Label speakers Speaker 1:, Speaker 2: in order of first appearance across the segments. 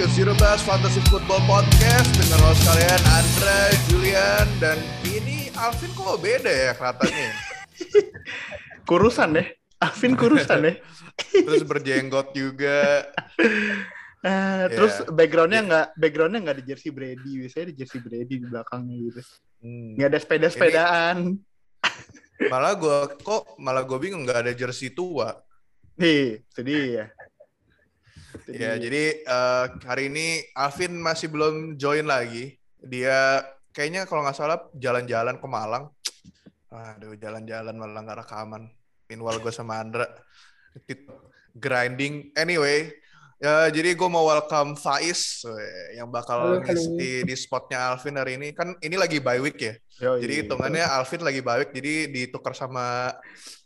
Speaker 1: ke Zero Bus Fantasy Football Podcast dengan host kalian Andra, Julian, dan ini Alvin kok beda ya kelihatannya.
Speaker 2: kurusan deh. Alvin kurusan deh.
Speaker 1: Terus berjenggot juga.
Speaker 2: Uh, terus backgroundnya nggak backgroundnya nggak di jersey Brady, biasanya di jersey Brady di belakangnya gitu.
Speaker 1: Hmm.
Speaker 2: Nggak ada sepeda-sepedaan.
Speaker 1: Malah gue kok malah gue bingung nggak ada jersey tua.
Speaker 2: Nih, itu dia. Itu
Speaker 1: Ya,
Speaker 2: dia.
Speaker 1: jadi eh, hari ini Alvin masih belum join lagi. Dia kayaknya kalau nggak salah jalan-jalan ke Malang. Aduh, jalan-jalan malah nggak rekaman. Meanwhile gue sama Andra grinding. Anyway, ya jadi gue mau welcome Faiz yang bakal ngisi di spotnya Alvin hari ini. Kan ini lagi bye week ya.
Speaker 2: Yoi.
Speaker 1: Jadi hitungannya Alvin lagi bye week, jadi ditukar sama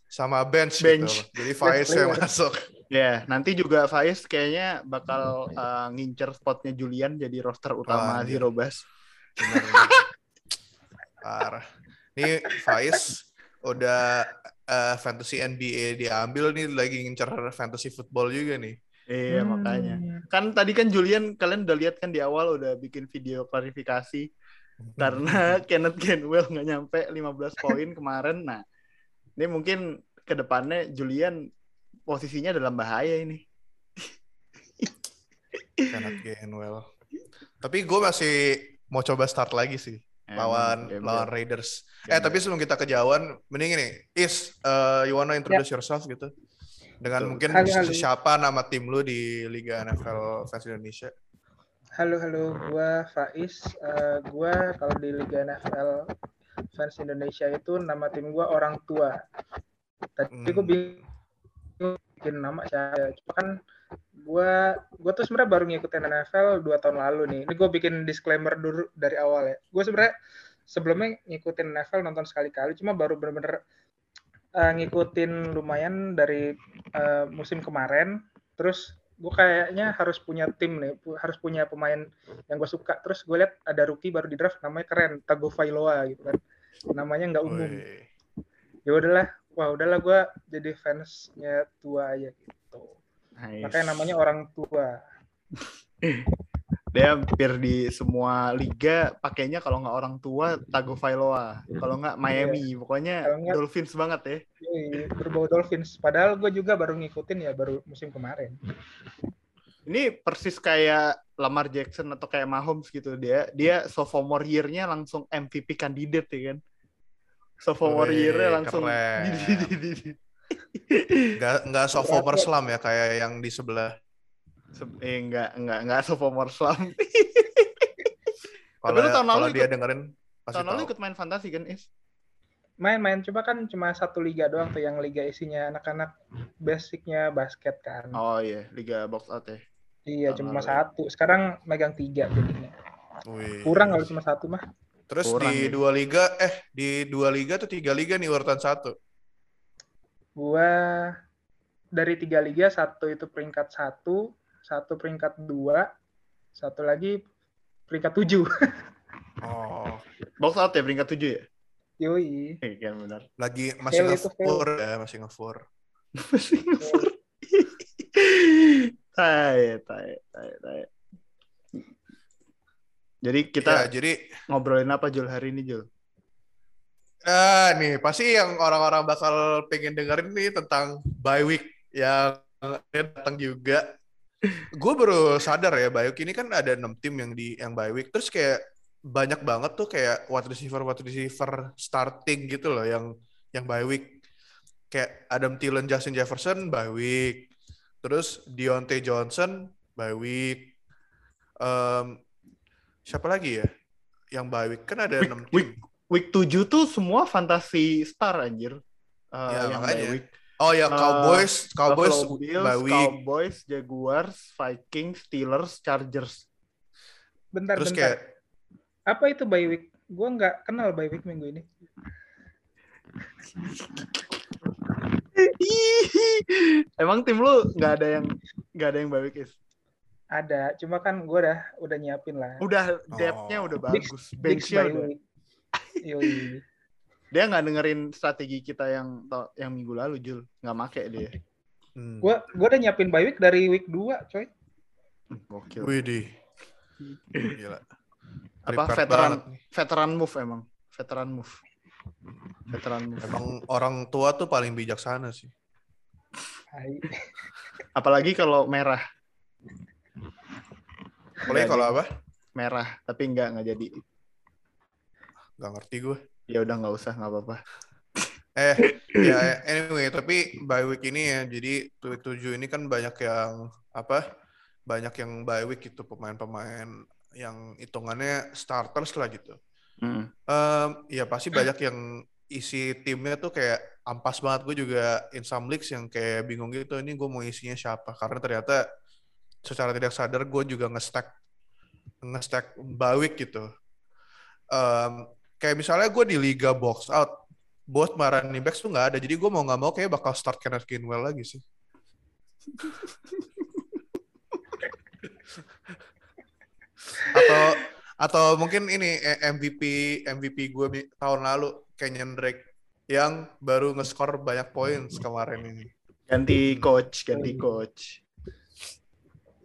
Speaker 1: sama bench,
Speaker 2: Bench.
Speaker 1: gitu. Jadi Faiz yang masuk.
Speaker 2: Ya, nanti juga Faiz kayaknya bakal uh, ngincer spotnya Julian jadi roster utama
Speaker 1: anjir.
Speaker 2: Zero Bus.
Speaker 1: Parah. Nih Faiz udah eh, fantasy NBA diambil nih lagi ngincer fantasy football juga nih.
Speaker 2: Iya,
Speaker 3: Hmm.
Speaker 2: makanya. Kan tadi kan Julian kalian udah lihat kan di awal udah bikin video klarifikasi karena Kenneth Gainwell nggak nyampe 15 poin kemarin. Nah, ini mungkin ke depannya Julian posisinya dalam bahaya ini.
Speaker 1: Kenneth Gainwell. Tapi gue masih mau coba start lagi sih lawan
Speaker 2: Emang,
Speaker 1: lawan
Speaker 2: gembel.
Speaker 1: Raiders. Eh
Speaker 2: Gembel.
Speaker 1: tapi sebelum kita kejauhan, mending ini, Is, eh, you wanna introduce yourself gitu? Dengan
Speaker 2: Betul.
Speaker 1: mungkin
Speaker 3: Halo, halo.
Speaker 1: siapa nama tim lu di Liga NFL Fans Indonesia?
Speaker 3: Halo halo, gua Faiz. Eh, gua kalau di Liga NFL fans Indonesia itu nama tim gua orang tua. Tadi
Speaker 1: Hmm.
Speaker 3: gua bingung bikin nama siapa. Cuma kan gua gua tuh sebenarnya baru ngikutin NFL dua tahun lalu nih. Ini gua bikin disclaimer dulu dari awal ya. Gua sebenarnya sebelumnya ngikutin NFL nonton sekali-kali, cuma baru bener-bener eh, ngikutin lumayan dari eh, musim kemarin. Terus gue kayaknya harus punya tim nih, harus punya pemain yang gue suka. Terus gue lihat ada rookie baru di draft namanya keren, Tagovailoa gitu kan. Namanya nggak umum. Ya udahlah, wah udahlah gue jadi fansnya tua aja gitu.
Speaker 2: Nice.
Speaker 3: Makanya namanya orang tua.
Speaker 2: dia hampir di semua liga pakainya kalau nggak orang tua Tagovailoa, kalau nggak Miami, pokoknya
Speaker 3: Kalau nggak-
Speaker 2: Dolphins banget ya.
Speaker 3: Yoi, berbau Dolphins. Padahal gue juga baru ngikutin ya baru musim kemarin.
Speaker 2: Ini persis kayak Lamar Jackson atau kayak Mahomes gitu dia dia sophomore year-nya langsung MVP kandidat ya kan. Sophomore
Speaker 1: Wih,
Speaker 2: year-nya langsung.
Speaker 1: Nggak nggak sophomore slam ya kayak yang di sebelah.
Speaker 2: Se- eh enggak enggak enggak sophomore slam.
Speaker 1: Kalau
Speaker 2: lu tahun lalu
Speaker 1: dia
Speaker 2: ikut-
Speaker 1: dengerin pasti
Speaker 2: Tahun lalu ikut main fantasi kan, Is?
Speaker 3: Main-main, coba kan cuma satu liga doang tuh yang liga isinya anak-anak basicnya basket kan.
Speaker 2: Oh iya, Liga Box Out ya.
Speaker 3: Iya,
Speaker 2: tahun
Speaker 3: cuma
Speaker 2: lalu.
Speaker 3: satu. Sekarang megang tiga jadinya.
Speaker 1: Wih.
Speaker 3: Kurang kalau cuma satu mah.
Speaker 1: Terus
Speaker 2: Kurang
Speaker 1: di
Speaker 2: ya.
Speaker 1: dua liga, eh di dua liga tuh tiga liga nih urutan satu.
Speaker 3: Gua dari tiga liga satu itu peringkat satu, satu peringkat dua, satu lagi peringkat tujuh.
Speaker 1: Oh,
Speaker 2: Box Out ya peringkat 7 ya?
Speaker 3: Yoi.
Speaker 2: Iya benar.
Speaker 1: lagi masih
Speaker 3: Fail itu
Speaker 1: ngefur ya, masih ngefur.
Speaker 2: Tai, tai, tai, tai. Jadi kita
Speaker 1: Ya, jadi
Speaker 2: ngobrolin apa Jul hari ini Jul?
Speaker 1: ah nih pasti yang orang-orang bakal pengen dengerin nih tentang bye week yang datang juga. Gue baru sadar ya bye week ini kan ada enam tim yang di yang bye week. Terus kayak banyak banget tuh kayak wide receiver wide receiver starting gitu loh yang yang bye week. Kayak Adam Thielen, Justin Jefferson bye week. Terus Deontay Johnson bye week. Em, siapa lagi ya? Yang bye week kan ada
Speaker 2: Week-
Speaker 1: enam
Speaker 2: week-
Speaker 1: tim.
Speaker 2: Week 7 tuh semua fantasi star anjir. Eh,
Speaker 1: Ya,
Speaker 2: yang
Speaker 1: makanya.
Speaker 2: bye week.
Speaker 1: Oh ya
Speaker 2: Eh,
Speaker 1: Cowboys, Cowboys
Speaker 2: Buffalo Bills,
Speaker 1: bye week.
Speaker 2: Cowboys, Jaguars, Vikings, Steelers, Chargers.
Speaker 3: Bentar,
Speaker 1: Terus
Speaker 3: bentar.
Speaker 1: kayak
Speaker 3: Apa itu bye week? Gue nggak kenal bye week minggu ini.
Speaker 2: Emang tim lu nggak ada yang nggak ada yang bye week is?
Speaker 3: Ada, cuma kan gue udah udah nyiapin lah.
Speaker 2: Udah depth-nya
Speaker 1: Oh.
Speaker 2: udah bagus. Bench-nya udah.
Speaker 3: Yoi.
Speaker 2: Dia nggak dengerin strategi kita yang yang minggu lalu Jul. Nggak make dia.
Speaker 1: hmm,
Speaker 3: Gue gue udah nyiapin bye week dari week 2, coy.
Speaker 2: Gokil.
Speaker 1: Widih. Gila.
Speaker 2: Apa veteran
Speaker 1: banget
Speaker 2: veteran move emang. Veteran move. Veteran move.
Speaker 1: Emang orang tua tuh paling bijaksana sih.
Speaker 3: Hai.
Speaker 2: Apalagi kalau merah.
Speaker 1: Apalagi kalau apa?
Speaker 2: Merah, tapi enggak enggak jadi.
Speaker 1: Gak ngerti gue.
Speaker 2: Ya udah nggak usah, nggak apa-apa.
Speaker 1: Eh, ya anyway, tapi bye week ini ya, jadi week 7 ini kan banyak yang apa? Banyak yang bye week gitu pemain-pemain yang hitungannya starters lah gitu.
Speaker 2: Mm.
Speaker 1: Em, ya pasti banyak yang isi timnya tuh kayak ampas banget. Gue juga in some leagues yang kayak bingung gitu. Ini gue mau isinya siapa? Karena ternyata secara tidak sadar gue juga nge-stack nge-stack week gitu. Em, kayak misalnya gue di liga box out, buat running backs tuh nggak ada. Jadi gue mau nggak mau kayak bakal start Kenneth Gainwell lagi sih. atau atau mungkin ini eh, MVP MVP gue tahun lalu Kenyon Drake yang baru nge-score banyak poin kemarin ini.
Speaker 2: Ganti coach, ganti coach.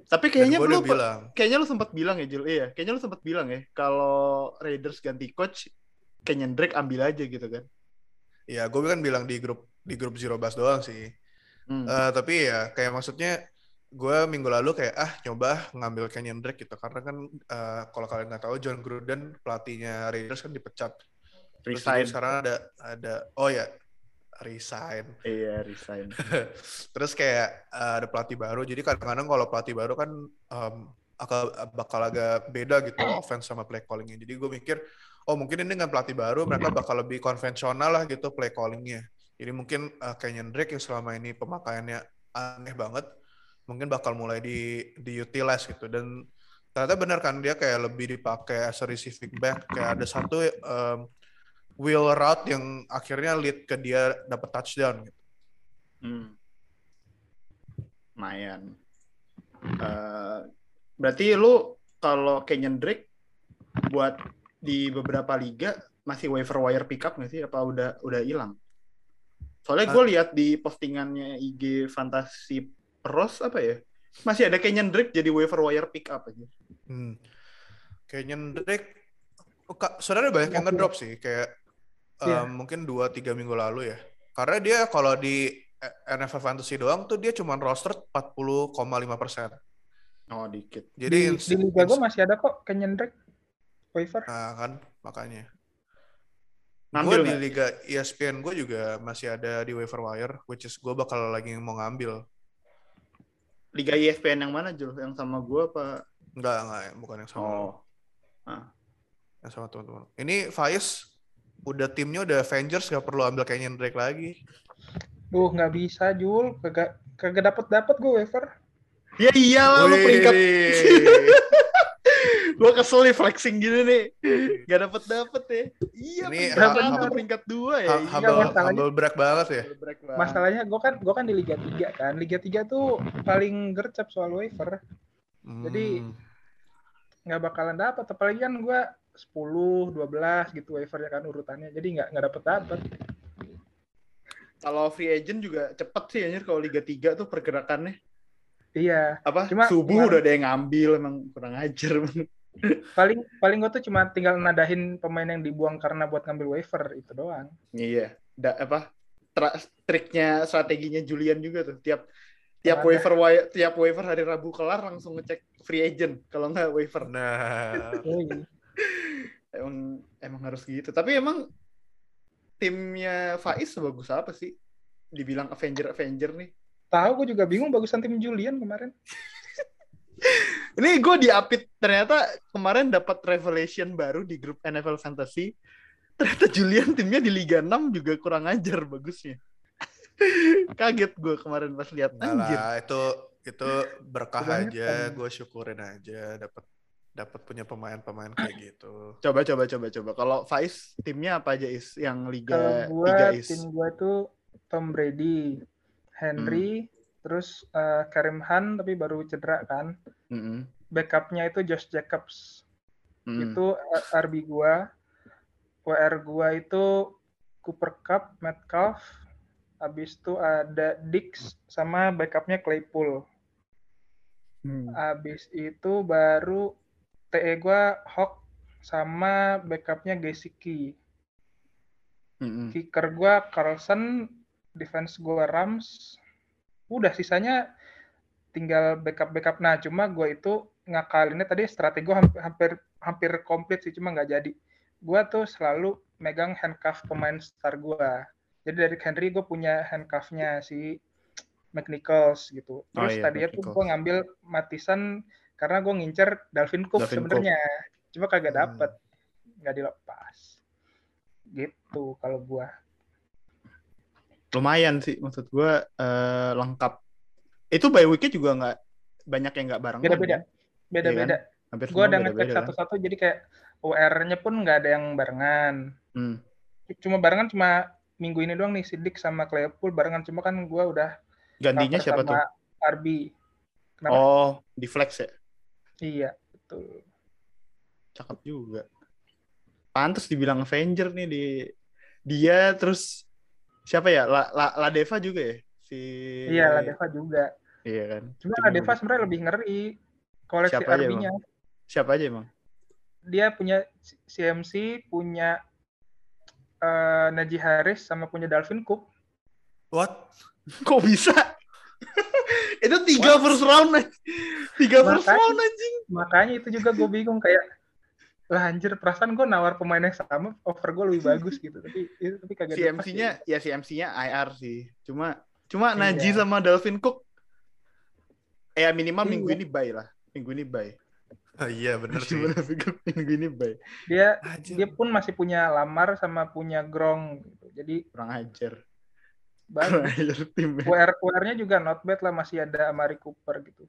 Speaker 2: Tapi kayaknya lu
Speaker 1: bilang,
Speaker 2: kayaknya lu sempat bilang ya Jul, iya, kayaknya lu sempat bilang ya kalau Raiders ganti coach, Kenyan Drake ambil aja gitu kan.
Speaker 1: ya gue kan bilang di grup di grup Zero Bus doang sih.
Speaker 2: Hmm.
Speaker 1: Eh, tapi ya kayak maksudnya gue minggu lalu kayak ah nyoba ngambil Kenyon Drake gitu karena kan eh, kalau kalian nggak tahu John Gruden pelatihnya Raiders kan dipecat. Terus sekarang ada ada oh ya resign.
Speaker 2: Iya, resign.
Speaker 1: Terus kayak eh, ada pelatih baru. Jadi kadang-kadang kalau pelatih baru kan em, akal- bakal agak beda gitu offense sama play callingnya. Jadi gue mikir, oh mungkin ini dengan pelatih baru mereka bakal lebih konvensional lah gitu play callingnya. Jadi mungkin uh, Kenyon Drake yang selama ini pemakaiannya aneh banget, mungkin bakal mulai di diutilize gitu. Dan ternyata benar kan dia kayak lebih dipakai as a receiving back. Kayak ada satu em, wheel route yang akhirnya lead ke dia dapat touchdown gitu.
Speaker 2: Hmm. Lumayan. Eh, berarti lu kalau Kenyan Drake buat di beberapa liga masih waiver wire pickup nggak sih? Apa udah udah hilang? Soalnya gue lihat di postingannya IG Fantasy Pros apa ya? Masih ada Kenyan Drake jadi waiver wire pickup aja.
Speaker 1: Hmm. Kenyon Drake, oh, Kak, sebenarnya banyak yang ngedrop sih, kayak
Speaker 3: Iya.
Speaker 1: um, mungkin 2-3 minggu lalu ya. Karena dia kalau di NFL Fantasy doang tuh dia cuma roster 40,5 persen.
Speaker 2: Oh dikit.
Speaker 1: Jadi
Speaker 3: di, di liga gue masih ada kok Kenyon Drake waiver.
Speaker 1: Nah kan, makanya.
Speaker 2: Ngambil
Speaker 1: Gue di? Liga ESPN gue juga masih ada di waiver wire, which is gue bakal lagi mau ngambil.
Speaker 2: Liga ESPN yang mana Jul? Yang sama gue apa?
Speaker 1: Enggak, enggak, bukan yang sama.
Speaker 2: Oh.
Speaker 1: Yang sama teman-teman. Ini Faiz, udah timnya udah Avengers, gak perlu ambil Kenyon Drake lagi.
Speaker 3: Duh nggak bisa Jul, kagak kagak dapet dapet gue waiver.
Speaker 2: Ya iyalah lu
Speaker 1: Wih.
Speaker 2: peringkat Gue kesel nih flexing gini nih. Gak dapet dapet ya. Iya,
Speaker 1: Ini
Speaker 2: peringkat
Speaker 3: ha-
Speaker 2: peringkat dua ya.
Speaker 1: Ha-
Speaker 2: Iya,
Speaker 1: humble, brag banget ya.
Speaker 2: break banget.
Speaker 3: Masalahnya gue kan gue kan di Liga 3 kan. Liga 3 tuh paling gercep soal waiver. Jadi-
Speaker 1: Hmm.
Speaker 3: Nggak bakalan dapet. Apalagi kan gue 10, 12 gitu waivernya kan urutannya. Jadi nggak nggak dapet dapet.
Speaker 2: Kalau free agent juga cepet sih anjir kalau Liga 3 tuh pergerakannya.
Speaker 3: Iya.
Speaker 2: Apa?
Speaker 3: Cuma
Speaker 2: Subuh
Speaker 3: kemarin-
Speaker 2: udah ada yang ngambil emang kurang ajar.
Speaker 3: Paling paling gue tuh cuma tinggal nadahin pemain yang dibuang karena buat ngambil waiver itu doang.
Speaker 2: Iya. Da, apa? Tra- triknya strateginya Julian juga tuh. Tiap tiap
Speaker 3: Ada.
Speaker 2: waiver tiap waiver hari Rabu kelar langsung ngecek free agent kalau nggak waiver.
Speaker 1: Nah.
Speaker 2: Emang emang harus gitu. Tapi emang timnya Faiz sebagus apa sih? Dibilang Avenger Avenger nih.
Speaker 3: Tahu gue juga bingung bagusan tim Julian kemarin.
Speaker 2: ini gue diapit ternyata kemarin dapat revelation baru di grup NFL Fantasy. Ternyata Julian timnya di Liga 6 juga kurang ajar bagusnya. Kaget gue kemarin pas lihat. Anjir.
Speaker 1: itu itu berkah aja, gue syukurin aja dapat dapat punya pemain-pemain kayak gitu.
Speaker 2: coba coba coba coba kalau Faiz timnya apa aja is yang
Speaker 3: Kalau
Speaker 2: Liga
Speaker 3: gue
Speaker 2: Liga is
Speaker 3: tim gue tuh Tom Brady, Henry,
Speaker 2: Hmm.
Speaker 3: terus eh, Karim Khan tapi baru cedera kan.
Speaker 2: Mm-mm.
Speaker 3: Backupnya itu Josh Jacobs.
Speaker 2: Mm.
Speaker 3: Itu eh, RB gua. WR gua itu Cooper Cup, Metcalf. Habis itu ada Dix sama backupnya Claypool.
Speaker 2: Hmm.
Speaker 3: Abis itu baru TE gue Hawk sama backupnya Gesicki.
Speaker 2: Mm-mm.
Speaker 3: Kicker gue Carlson, defense gue Rams. Udah sisanya tinggal backup-backup. Nah cuma gue itu ngakalinnya tadi strategi gue hampir, hampir hampir komplit sih cuma nggak jadi. Gue tuh selalu megang handcuff pemain star gue. Jadi dari Henry gue punya handcuffnya si McNichols gitu.
Speaker 2: Oh
Speaker 3: Terus
Speaker 2: iya,
Speaker 3: tadinya tuh gue ngambil Matisan karena gue ngincer Dalvin Cook sebenarnya. Cuma kagak
Speaker 1: Hmm.
Speaker 3: dapet, nggak dilepas. Gitu kalau gue.
Speaker 2: Lumayan sih maksud gue eh, lengkap. Itu by weeknya juga nggak banyak yang nggak barengan.
Speaker 3: Beda-beda.
Speaker 2: kan?
Speaker 3: Beda-beda.
Speaker 2: Hampir
Speaker 3: gue
Speaker 2: semua
Speaker 3: udah ngecek
Speaker 2: kan?
Speaker 3: satu-satu jadi kayak UR-nya pun nggak ada yang barengan.
Speaker 2: Hmm.
Speaker 3: Cuma barengan cuma minggu ini doang nih Sidik sama Claypool barengan cuma kan gue udah
Speaker 2: Gantinya siapa
Speaker 3: sama
Speaker 2: tuh?
Speaker 3: Arby. Kenapa?
Speaker 2: Oh, di flex ya?
Speaker 3: Iya, betul.
Speaker 2: Cakep juga. Pantes dibilang Avenger nih di dia terus siapa ya? La, La, Ladeva juga ya? Si
Speaker 3: Iya, Ladeva juga.
Speaker 2: Iya kan.
Speaker 3: Cuma
Speaker 2: Cuma
Speaker 3: Ladeva sebenarnya lebih ngeri koleksi
Speaker 2: Siapa aja,
Speaker 3: Arby-nya.
Speaker 2: Siapa aja emang?
Speaker 3: Dia punya CMC, punya eh, Najee Harris sama punya Dalvin Cook.
Speaker 1: What?
Speaker 2: Kok bisa? Tiga first round anjing. Tiga first
Speaker 3: Makanya.
Speaker 2: round anjing.
Speaker 3: Makanya itu juga gue bingung kayak lah anjir perasaan gue nawar pemain yang sama over gue lebih bagus gitu tapi itu tapi kagak dilepas
Speaker 2: CMC-nya ya CMC-nya IR sih. Cuma cuma
Speaker 3: Iya.
Speaker 2: Najee sama Dalvin Cook eh ya minimal
Speaker 3: Iya.
Speaker 2: minggu ini bye lah. Minggu ini bye.
Speaker 1: Ah, iya bener sih.
Speaker 2: Minggu ini bye.
Speaker 3: dia
Speaker 1: Anjir.
Speaker 3: dia pun masih punya Lamar sama punya Grong gitu. jadi
Speaker 2: Kurang ajar.
Speaker 3: Bagus
Speaker 2: timnya.
Speaker 3: WR WR-nya juga not bad lah masih ada Amari Cooper gitu.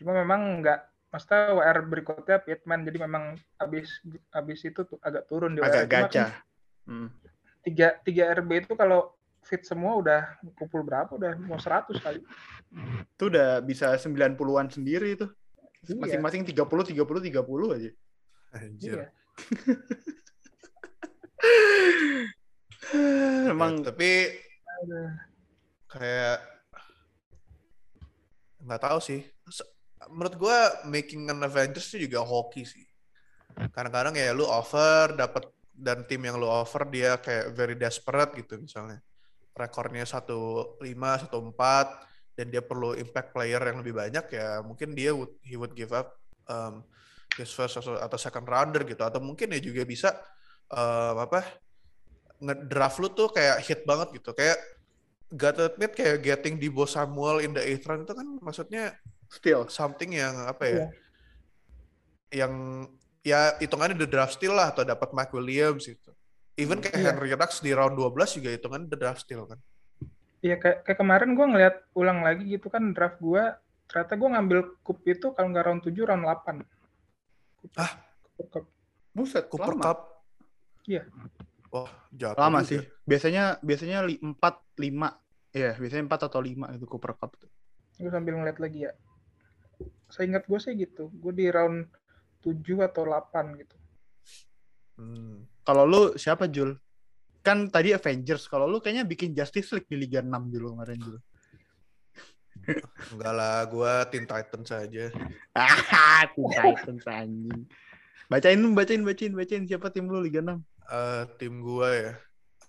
Speaker 3: Cuma memang nggak maksudnya WR berikutnya Pittman jadi memang abis abis itu tuh agak turun di
Speaker 2: Agak
Speaker 3: WR.
Speaker 2: Gacha.
Speaker 3: kan
Speaker 2: Hmm.
Speaker 3: tiga tiga RB itu kalau fit semua udah kumpul berapa udah mau 100 kali.
Speaker 2: Itu udah bisa 90-an sendiri itu.
Speaker 3: Iya.
Speaker 2: Masing-masing 30 30 30 aja.
Speaker 1: Anjir.
Speaker 3: Iya.
Speaker 2: Emang
Speaker 1: Ya, tapi. Kayak nggak tahu sih. Menurut gua making an Avengers itu juga hoki sih. Kadang-kadang ya lu offer dapat dan tim yang lu offer dia kayak very desperate gitu misalnya. Rekornya 1-5, 1-4 dan dia perlu impact player yang lebih banyak ya mungkin dia would, he would give up um, his first atau, atau second rounder gitu atau mungkin ya juga bisa um, apa ngedraft lu tuh kayak hit banget gitu kayak gotta admit kayak getting Debo Samuel in the eighth round itu kan maksudnya
Speaker 2: still
Speaker 1: something yang apa ya yang ya hitungannya the draft steal lah atau dapat Mike Williams gitu even kayak
Speaker 3: Iya.
Speaker 1: Henry Rux di round 12 juga hitungannya the draft steal kan
Speaker 3: Iya kayak, kayak kemarin gue ngeliat ulang lagi gitu kan draft gue ternyata gue ngambil cup itu kalau nggak round 7 round 8.
Speaker 1: Ah?
Speaker 3: Cooper Cup.
Speaker 2: buset
Speaker 1: Cooper
Speaker 2: lama.
Speaker 1: Cup
Speaker 3: Iya.
Speaker 1: Wah jatuh
Speaker 2: Lama
Speaker 1: juga.
Speaker 2: sih. Biasanya biasanya li- 4 5. Iya, biasanya 4 atau 5 itu Cooper Cup tuh.
Speaker 3: Gue sambil ngeliat lagi ya. Saya ingat gue sih gitu. Gue di round 7 atau 8 gitu.
Speaker 1: Hmm.
Speaker 2: Kalau lu siapa Jul? Kan tadi Avengers. Kalau lu kayaknya bikin Justice League di Liga 6 dulu kemarin Jul.
Speaker 1: enggak lah gua Teen Titans saja
Speaker 2: Ah, Teen Titans anjing. Bacain bacain, bacain, bacain siapa tim lu Liga 6?
Speaker 1: Eh, tim gua ya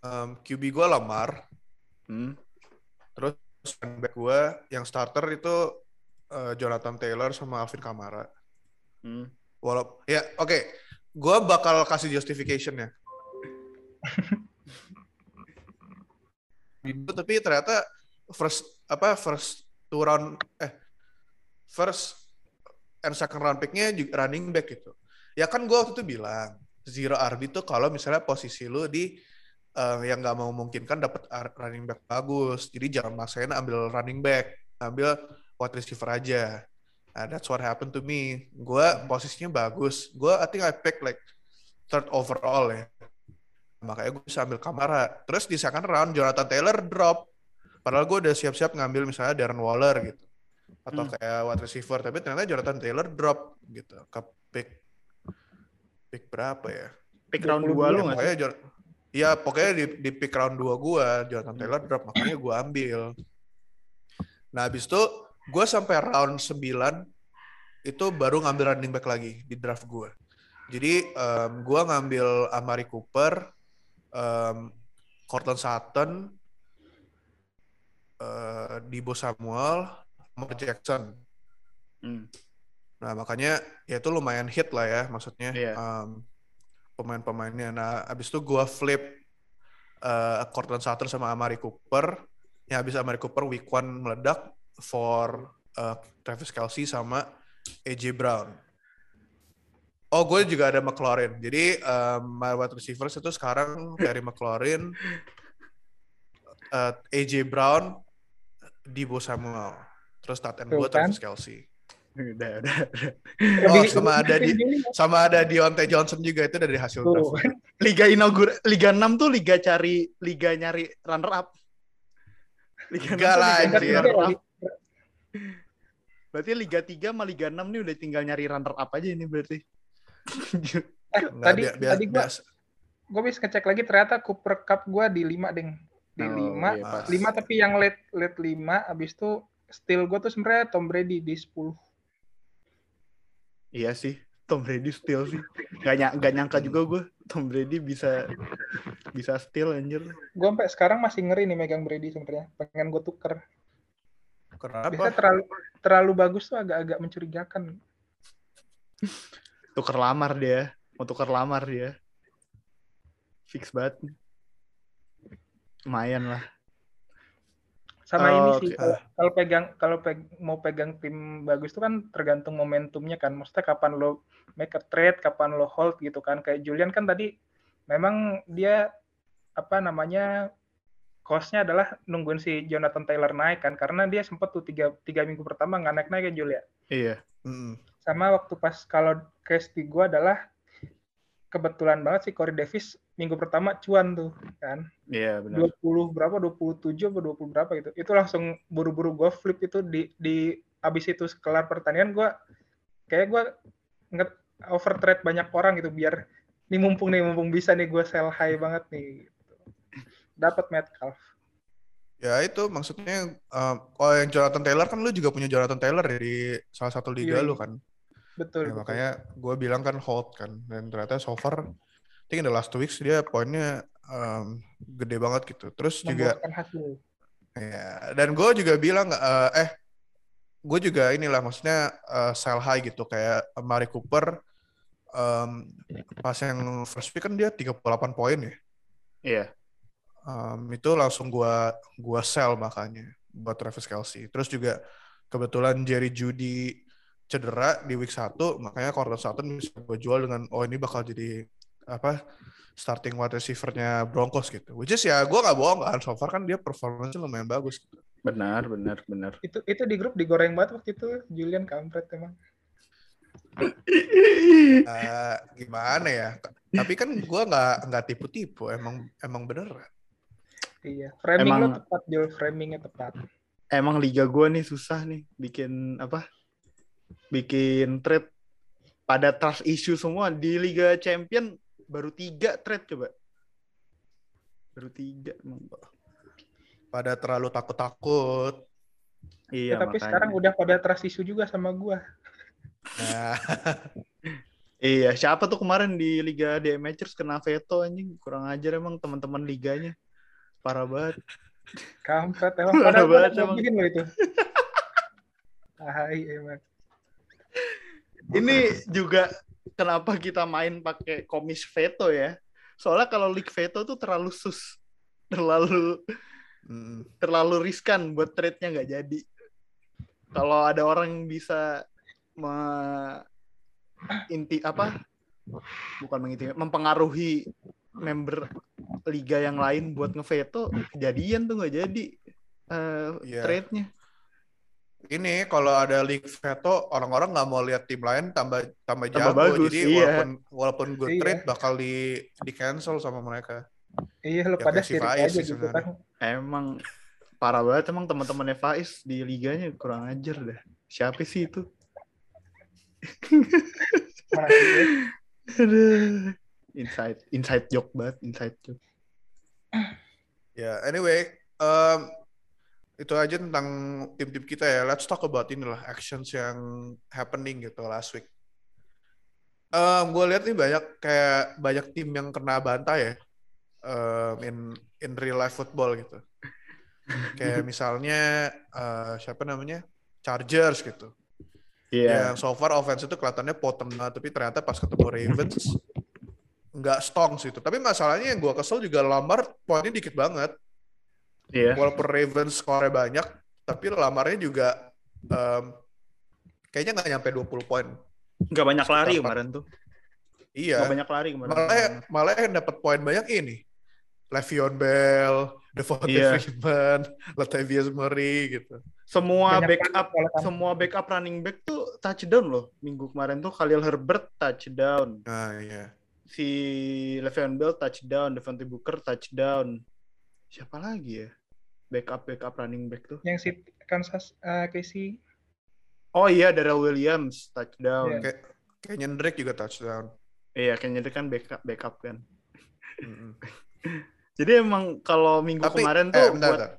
Speaker 1: Em, QB gua Lamar
Speaker 2: Hmm.
Speaker 1: terus running back gua yang starter itu eh, Jonathan Taylor sama Alvin Kamara
Speaker 2: Hmm.
Speaker 1: Walau ya oke, gua bakal kasih justification ya. Bimbel, tapi ternyata first apa first two round eh first and second round picknya juga running back gitu. Ya kan gua waktu itu bilang zero RB tuh kalau misalnya posisi lu di eh, yang nggak memungkinkan dapat running back bagus. Jadi jangan maksain ambil running back, ambil wide receiver aja. Nah, that's what happened to me. Gue posisinya bagus. Gue I think I pick like third overall ya. Makanya gue bisa ambil Kamara. Terus di second round Jonathan Taylor drop. Padahal gue udah siap-siap ngambil misalnya Darren Waller gitu. Atau
Speaker 2: Hmm.
Speaker 1: kayak wide receiver. Tapi ternyata Jonathan Taylor drop gitu. Ke pick berapa ya?
Speaker 2: Pick round 2 lu
Speaker 3: Ya,
Speaker 1: Ya,
Speaker 2: nggak sih?
Speaker 1: pokoknya Jon- Iya, pokoknya di, di pick round 2 gue, Jonathan Taylor drop, makanya gue ambil. Nah, habis itu gue sampai round 9 itu baru ngambil running back lagi di draft gue. Jadi um, gue ngambil Amari Cooper, um, Cortland Sutton, uh, Dibo Samuel, Mark Jackson.
Speaker 2: Hmm.
Speaker 1: Nah makanya ya itu lumayan hit lah ya maksudnya
Speaker 2: Iya.
Speaker 1: um, pemain-pemainnya. Nah abis itu gue flip uh, Cortland Sutton sama Amari Cooper. Yang habis Amari Cooper week one meledak for uh, Travis Kelsey sama AJ Brown. Oh gue juga ada McLaurin. Jadi um, my wide receivers itu sekarang dari McLaurin, uh, AJ Brown, Debo Samuel. Terus tight end gue. Travis Kelsey.
Speaker 2: Udah, udah, udah.
Speaker 1: Oh,
Speaker 3: Lebih-
Speaker 1: sama ada di- Sama ada Deontay Johnson juga itu dari hasil draft.
Speaker 2: Liga inaugur Liga 6 tuh liga cari liga nyari runner up. Liga 6
Speaker 1: Enggak lah, anjir.
Speaker 2: Berarti Liga 3 sama Liga 6 nih udah tinggal nyari runner up aja ini berarti.
Speaker 3: Eh,
Speaker 1: Nggak,
Speaker 3: tadi
Speaker 1: bia- bia-
Speaker 3: tadi gua
Speaker 1: biasa.
Speaker 3: gue bisa ngecek lagi ternyata Cooper Cup gue di 5 deng di
Speaker 2: Oh,
Speaker 3: 5
Speaker 2: iya.
Speaker 3: 5 tapi yang late late 5 abis itu steal gue tuh sebenarnya Tom Brady di 10
Speaker 2: Iya sih, Tom Brady steal sih. Gak, ny gak nyangka juga gue Tom Brady bisa bisa steal anjir.
Speaker 3: gue sampai sekarang masih ngeri nih megang Brady sebenarnya pengen gue tuker biasanya
Speaker 1: Kenapa?
Speaker 3: terlalu terlalu bagus tuh agak-agak mencurigakan
Speaker 2: Tuker lamar dia, mau tuker lamar dia. Fix banget. Lumayan lah.
Speaker 3: Sama
Speaker 2: Oh,
Speaker 3: ini sih kalau kalau pegang kalau peg- mau pegang tim bagus tuh kan tergantung momentumnya kan maksudnya kapan lo make a trade kapan lo hold gitu kan kayak Julian kan tadi memang dia apa namanya cost-nya adalah nungguin si Jonathan Taylor naik kan karena dia sempat tuh tiga, tiga minggu pertama nggak naik naik ya Julia
Speaker 2: Iya.
Speaker 1: Mm-mm.
Speaker 3: sama waktu pas kalau case di gua adalah kebetulan banget si Corey Davis minggu pertama cuan tuh kan
Speaker 2: Iya benar.
Speaker 3: 20 berapa 27 atau 20 berapa gitu itu langsung buru-buru gue flip itu di di abis itu kelar pertandingan gue kayak gue nget over trade banyak orang gitu biar nih mumpung nih mumpung bisa nih gue sell high banget nih gitu. dapat Metcalf
Speaker 1: Ya itu maksudnya um, kalau yang Jonathan Taylor kan lu juga punya Jonathan Taylor ya di salah satu liga
Speaker 3: Iya,
Speaker 1: lu kan.
Speaker 3: betul,
Speaker 1: Ya,
Speaker 3: betul.
Speaker 1: makanya gue bilang kan hold kan dan ternyata so far think in the last two weeks dia poinnya um, gede banget gitu. Terus juga
Speaker 3: hasil
Speaker 1: ya dan gue juga bilang uh, eh gue juga inilah maksudnya uh, sell high gitu kayak Mari Cooper um, pas yang first week kan dia 38 poin ya.
Speaker 2: Iya.
Speaker 1: Um, itu langsung gua gua sell makanya buat Travis Kelsey. Terus juga kebetulan Jerry Judy cedera di week 1, makanya Cortland Sutton bisa gue jual dengan oh ini bakal jadi apa starting wide receiver-nya Broncos gitu. Which is ya gua nggak bohong kan, so far kan dia performance lumayan bagus. Gitu.
Speaker 2: Benar, benar, benar.
Speaker 3: itu itu di grup digoreng banget waktu itu Julian kampret emang
Speaker 1: Eh, gimana ya? Tapi kan gua nggak nggak tipu-tipu, emang emang bener.
Speaker 3: iya framing
Speaker 2: Emang-
Speaker 3: lo tepat Jul framingnya tepat
Speaker 2: Emang liga gua nih susah nih bikin apa? Bikin trade pada trust issue semua di Liga Champion baru tiga trade coba. Baru tiga emang.
Speaker 1: Pada terlalu takut-takut.
Speaker 2: Iya,
Speaker 3: Ya, tapi
Speaker 2: makanya.
Speaker 3: sekarang udah pada trust issue juga sama gua
Speaker 1: Nah,
Speaker 2: Iya, siapa tuh kemarin di Liga DM Matchers kena veto anjing. Kurang ajar emang teman-teman liganya. Parah banget.
Speaker 3: Kampret emang
Speaker 2: Parah
Speaker 3: gue
Speaker 2: banget emang.
Speaker 3: bikin lo itu. Ah, iya emang.
Speaker 2: Ini juga kenapa kita main pakai komis veto ya? Soalnya kalau league veto tuh terlalu sus. Terlalu
Speaker 1: mm,
Speaker 2: terlalu riskan buat trade-nya nggak jadi. Kalau ada orang yang bisa me- inti apa? Bukan menginti, mempengaruhi member liga yang lain buat ngeveto, kejadian tuh nggak jadi eh,
Speaker 1: Iya.
Speaker 2: trade-nya.
Speaker 1: Ini kalau ada league veto orang-orang nggak mau lihat tim lain tambah tambah
Speaker 2: Tambah
Speaker 1: jago
Speaker 2: bagus,
Speaker 1: jadi
Speaker 2: iya.
Speaker 1: walaupun walaupun gue
Speaker 3: Iya.
Speaker 1: trade bakal di di cancel sama mereka
Speaker 3: Iya lo
Speaker 1: Ya,
Speaker 3: pada
Speaker 1: si Faiz
Speaker 3: aja
Speaker 1: sih
Speaker 3: gitu kan.
Speaker 2: Emang parah banget emang teman-temannya Faiz di liganya kurang ajar dah. Siapa sih itu?
Speaker 3: Ya?
Speaker 2: Inside inside joke banget, inside joke.
Speaker 1: ya anyway um, itu aja tentang tim-tim kita ya. Let's talk about inilah actions yang happening gitu last week. Um, gue lihat nih banyak kayak banyak tim yang kena bantai ya um, in in real life football gitu. Kayak misalnya uh, siapa namanya Chargers gitu.
Speaker 2: Iya.
Speaker 1: Yang so far offense itu kelihatannya potent banget, tapi ternyata pas ketemu Ravens nggak strong sih itu. Tapi masalahnya yang gue kesel juga Lamar poinnya dikit banget.
Speaker 2: Iya.
Speaker 1: Walaupun Ravens skornya banyak, tapi Lamarnya juga um, kayaknya nggak nyampe 20 poin.
Speaker 2: Nggak banyak lari kemarin tuh.
Speaker 1: Iya.
Speaker 2: Nggak banyak lari kemarin.
Speaker 1: Malah malah yang dapat poin banyak ini. Le'Veon Bell, Devontae
Speaker 2: Iya.
Speaker 1: Freeman, Latavius Murray gitu.
Speaker 2: Semua
Speaker 3: Banyak
Speaker 2: backup
Speaker 3: kan.
Speaker 2: semua backup running back tuh touchdown loh. Minggu kemarin tuh Khalil Herbert touchdown.
Speaker 1: Nah, iya.
Speaker 2: Si Le'Veon Bell touchdown, Devontae Booker touchdown. Siapa lagi ya? Backup backup running back tuh.
Speaker 3: Yang si Kansas uh, Casey
Speaker 2: Oh iya, Darrell Williams touchdown.
Speaker 3: Iya.
Speaker 1: Kayak kayaknya Drake juga touchdown.
Speaker 2: Iya, kayaknya dia kan backup backup kan.
Speaker 1: Mm-mm.
Speaker 2: Jadi emang kalau minggu
Speaker 1: Tapi
Speaker 2: kemarin
Speaker 1: eh,
Speaker 2: tuh
Speaker 1: bentar,
Speaker 2: buat
Speaker 1: bentar.